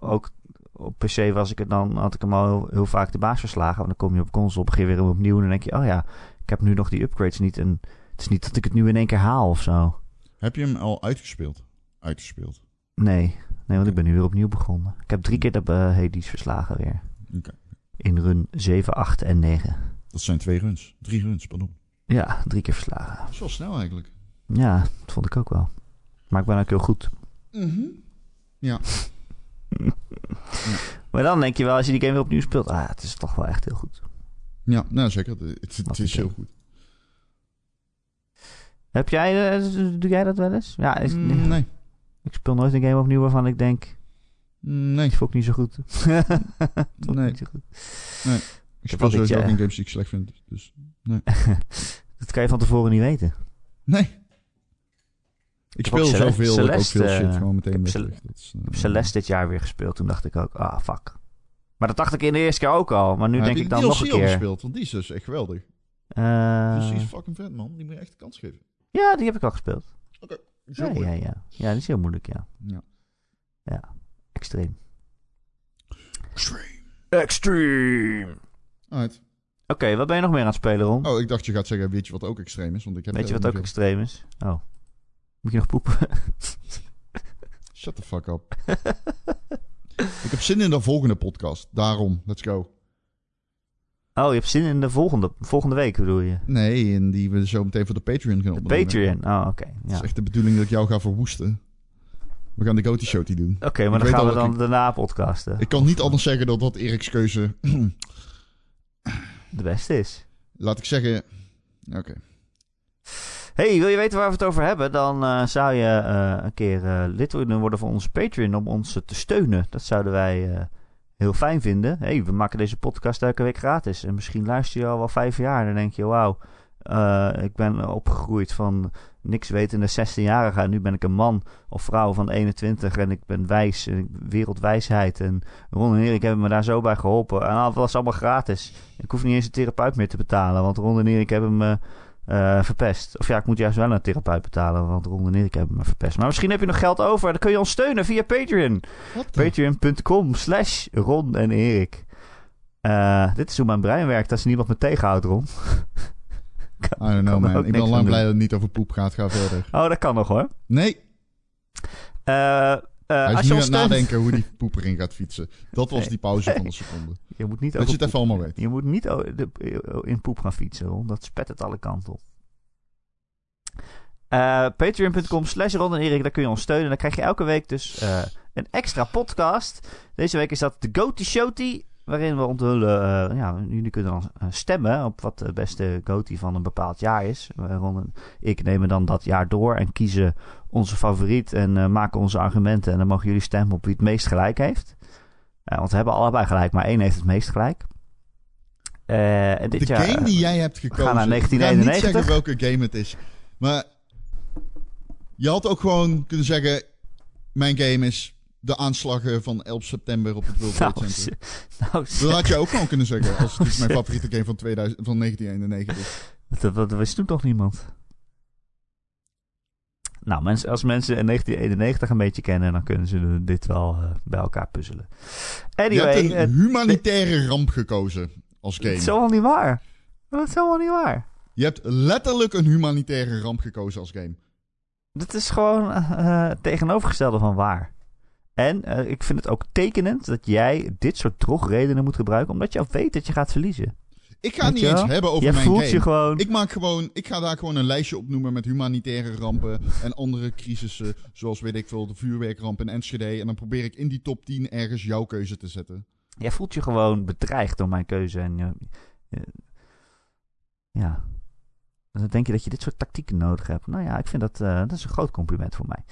ook op PC was ik het dan, had ik hem al heel, heel, vaak de baas verslagen. Want dan kom je op console, begin weer opnieuw en dan denk je, oh ja, ik heb nu nog die upgrades niet. En het is niet dat ik het nu in één keer haal of zo. Heb je hem al uitgespeeld? Uitgespeeld? Nee, nee want ik ben nu weer opnieuw begonnen. Ik heb drie keer de uh, Hades verslagen weer. Okay. In run 7, 8 en 9. Dat zijn twee runs. Drie runs, pardon. Ja, drie keer verslagen. Wel snel eigenlijk. Ja, dat vond ik ook wel. Maar ik ben ook heel goed. Mm -hmm. Ja. Maar dan denk je wel, als je die game weer opnieuw speelt, ah, het is toch wel echt heel goed. Ja, nou zeker. Het, het is heel goed. Heb jij, uh, doe jij dat wel eens? Ja, is, mm, nee. Ik speel nooit een game opnieuw waarvan ik denk, nee. die vond ik niet zo goed. nee. Niet zo goed. nee. Ik speel sowieso ook in games die ik slecht vind. Dus, nee. dat kan je van tevoren niet weten. Nee. Ik speel zoveel dat ik ook veel shit gewoon meteen ik heb, ik heb Celeste dit jaar weer gespeeld. Toen dacht ik ook, ah, fuck. Maar dat dacht ik in de eerste keer ook al. Maar nu denk heb ik dan nog een DLC al keer. gespeeld, want die is dus echt geweldig. Dus die is fucking vet, man. Die moet je echt een kans geven. ja, die heb ik al gespeeld. Oké. Ja, ja, ja. Ja, die is heel moeilijk, ja. Ja. Ja, extreem. Extreme. Extreme. Alright. Oké, wat ben je nog meer aan het spelen, Ron? Oh, ik dacht je gaat zeggen, weet je wat ook extreem is? Want ik heb Weet je wat ook extreem is? Oh. Moet je nog poepen? Shut the fuck up. ik heb zin in de volgende podcast. Daarom, let's go. Oh, je hebt zin in de volgende, volgende week, bedoel je? Nee, in die we zo meteen voor de Patreon gaan De opnemen. Patreon. Oh, oké. Ja. is echt de bedoeling dat ik jou ga verwoesten. We gaan de Goaty Show die doen. Oké, maar Ik dan gaan we dan ik- daarna podcasten. Ik kan niet anders zeggen dan dat Erik's keuze... De beste is. Laat ik zeggen... Oké. Hey, wil je weten waar we het over hebben? Dan eh, zou je eh, een keer eh, lid willen worden van onze Patreon om ons te steunen. Dat zouden wij heel fijn vinden. Hey, we maken deze podcast elke week gratis. En misschien luister je al wel vijf jaar en dan denk je, wauw, eh, ik ben opgegroeid van niks wetende 16-jarige. En nu ben ik een man of vrouw van 21 en ik ben wijs, en wereldwijsheid. En Ron en Erik hebben me daar zo bij geholpen. En dat was allemaal gratis. Ik hoef niet eens een therapeut meer te betalen, want Ron en Erik hebben me eh, verpest. Of ja, ik moet juist wel een therapeut betalen, want Ron en Erik hebben me verpest. Maar misschien heb je nog geld over, dan kun je ons steunen via Patreon. Patreon.com slash Ron en Erik. Eh, dit is hoe mijn brein werkt als niemand me tegenhoudt, Ron. I don't know, man. Ik ben lang blij dat het niet over poep gaat. Ga verder. Oh, dat kan nog hoor. Nee, Eh, eh, hij als is je nu aan het nadenken hoe die poep erin gaat fietsen. Dat was die pauze van een seconde. Je moet niet Dat je het even allemaal weet. Je moet niet de- in poep gaan fietsen, Ron. Dat spet het alle kanten op. Eh, Patreon.com slash Ron en Erik, daar kun je ons steunen. Dan krijg je elke week dus eh, een extra podcast. Deze week is dat de Goaty Showty. Waarin we onthullen, eh, ja, jullie kunnen dan eh, stemmen op wat de beste Goaty van een bepaald jaar is. Ron ik nemen dan dat jaar door en kiezen onze favoriet en eh, maken onze argumenten. En dan mogen jullie stemmen op wie het meest gelijk heeft. Want we hebben allebei gelijk, maar één heeft het meest gelijk. En dit De jaar, game die jij hebt gekozen. gaan naar Ik ga niet 1991. zeggen welke game het is. Maar je had ook gewoon kunnen zeggen... Mijn game is de aanslagen van 11 september op het World Trade nou, Center. z- nou, Dat had je ook gewoon kunnen zeggen. Als het is mijn favoriete game van, 2000, van 1991. dat, dat wist toen toch niemand? Nou, mensen, als mensen in 1991 een beetje kennen, dan kunnen ze dit wel eh, bij elkaar puzzelen. Je Anyway, hebt een het humanitaire ramp gekozen als het is game. helemaal niet waar. Dat is helemaal niet waar. Je hebt letterlijk een humanitaire ramp gekozen als game. Dat is gewoon eh, het tegenovergestelde van waar. En eh, ik vind het ook tekenend dat jij dit soort drogredenen moet gebruiken, omdat je al weet dat je gaat verliezen. Ik ga het niet eens hebben over Jij mijn voelt game. je gewoon. Ik, maak gewoon, ik ga daar gewoon een lijstje op noemen met humanitaire rampen en andere crisissen. Zoals weet ik veel, de vuurwerkramp in Enschede. En dan probeer ik in die top 10 ergens jouw keuze te zetten. Jij voelt je gewoon bedreigd door mijn keuze. En ja. Dan denk je dat je dit soort tactieken nodig hebt. Nou ja, ik vind dat, eh, dat is een groot compliment voor mij.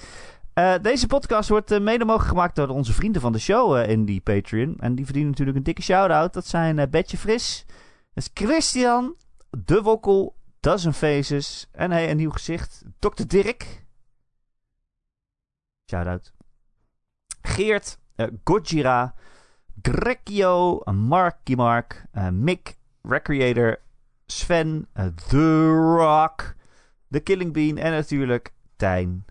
Eh, deze podcast wordt eh, mede mogelijk gemaakt door onze vrienden van de show eh, in die Patreon. En die verdienen natuurlijk een dikke shout-out. Dat zijn Betje Fris, dat is Christian, De Wokkel, Dozen Faces en hey, een nieuw gezicht, Dr. Dirk. Shout-out. Geert, Gojira, Grekio, Marky Mark, Mick, Recreator, Sven, The Rock, The Killing Bean en natuurlijk Tijn.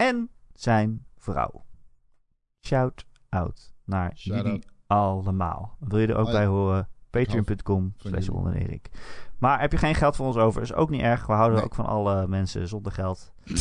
En zijn vrouw. Shout out naar Shout jullie allemaal. Wil je er ook bij horen? Patreon.com slash Erik. Maar heb je geen geld voor ons over, is ook niet erg. We houden Nee. ook van alle mensen zonder geld.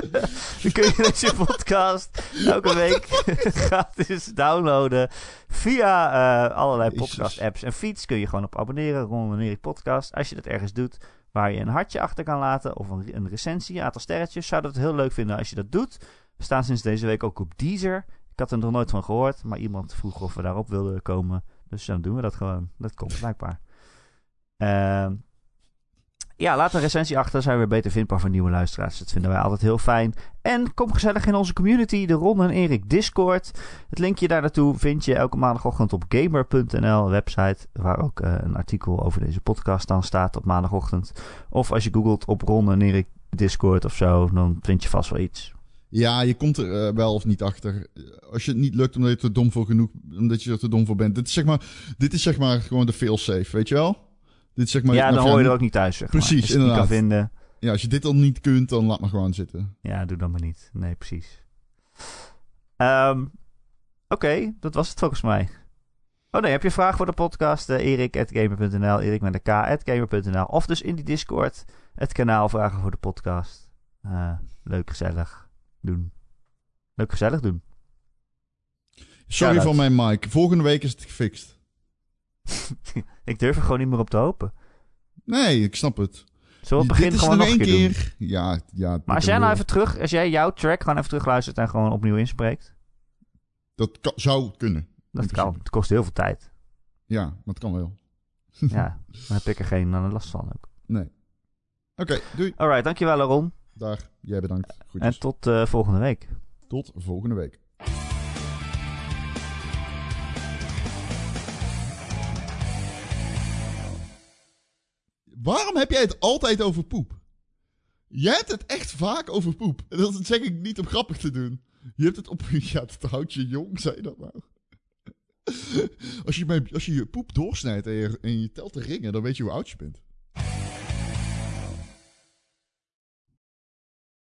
Dan kun je deze podcast elke week gratis downloaden via eh, allerlei Jezus. podcast-apps en feeds. Kun je gewoon op abonneren, Ron en Erik podcast. Als je dat ergens doet waar je een hartje achter kan laten of een, een recensie, een aantal sterretjes, zou dat heel leuk vinden als je dat doet. We staan sinds deze week ook op Deezer. Ik had er nog nooit van gehoord, maar iemand vroeg of we daarop wilden komen. Dus dan doen we dat gewoon. Dat komt blijkbaar. Ehm ja, laat een recensie achter. Zijn we beter vindbaar voor nieuwe luisteraars. Dat vinden wij altijd heel fijn. En kom gezellig in onze community, de Ron en Erik Discord. Het linkje daar naartoe vind je elke maandagochtend op gamer.nl, website waar ook eh, een artikel over deze podcast dan staat op maandagochtend. Of als je googelt op Ron en Erik Discord of zo, dan vind je vast wel iets. Ja, je komt er eh, wel of niet achter. Als je het niet lukt omdat je er dom voor genoeg, omdat je er te dom voor bent. Dit is zeg maar, dit is zeg maar gewoon de fail-safe, weet je wel? Dit zeg maar, ja, dan hoor je er ook niet thuis. Zeg Precies, maar. Als je niet kan inderdaad. vinden, Ja, als je dit al niet kunt, dan laat maar gewoon zitten. ja, doe dan maar niet. Nee, precies. Ehm, Oké, dat was het volgens mij. Oh nee, heb je een vraag voor de podcast? Uh, Erik.gamer.nl, Erik met een K.gamer.nl. Of dus in die Discord het kanaal vragen voor de podcast. Eh, leuk gezellig doen. Leuk gezellig doen. Sorry van mijn mic. Volgende week is het gefixt. Ik durf er gewoon niet meer op te hopen. Nee, ik snap het. Zullen we het begin gewoon nog een één keer, doen? Ja, ja. Maar als jij nou even terug, als jij jouw track gewoon even terugluistert en gewoon opnieuw inspreekt. Dat kan- zou kunnen. Dat kan. Het kost heel veel tijd. Ja, maar het kan wel. Ja, dan heb ik er geen eh, last van ook. Nee. Oké, doei. Alright, dankjewel Ron. Dag. Jij bedankt. En tot eh, volgende week. Tot volgende week. Waarom heb jij het altijd over poep? Jij hebt het echt vaak over poep. En dat zeg ik niet om grappig te doen. Je hebt het op... Ja, dat houdt je jong, zei je dat nou? Als je, als je je poep doorsnijdt en je, en je telt de ringen, dan weet je hoe oud je bent.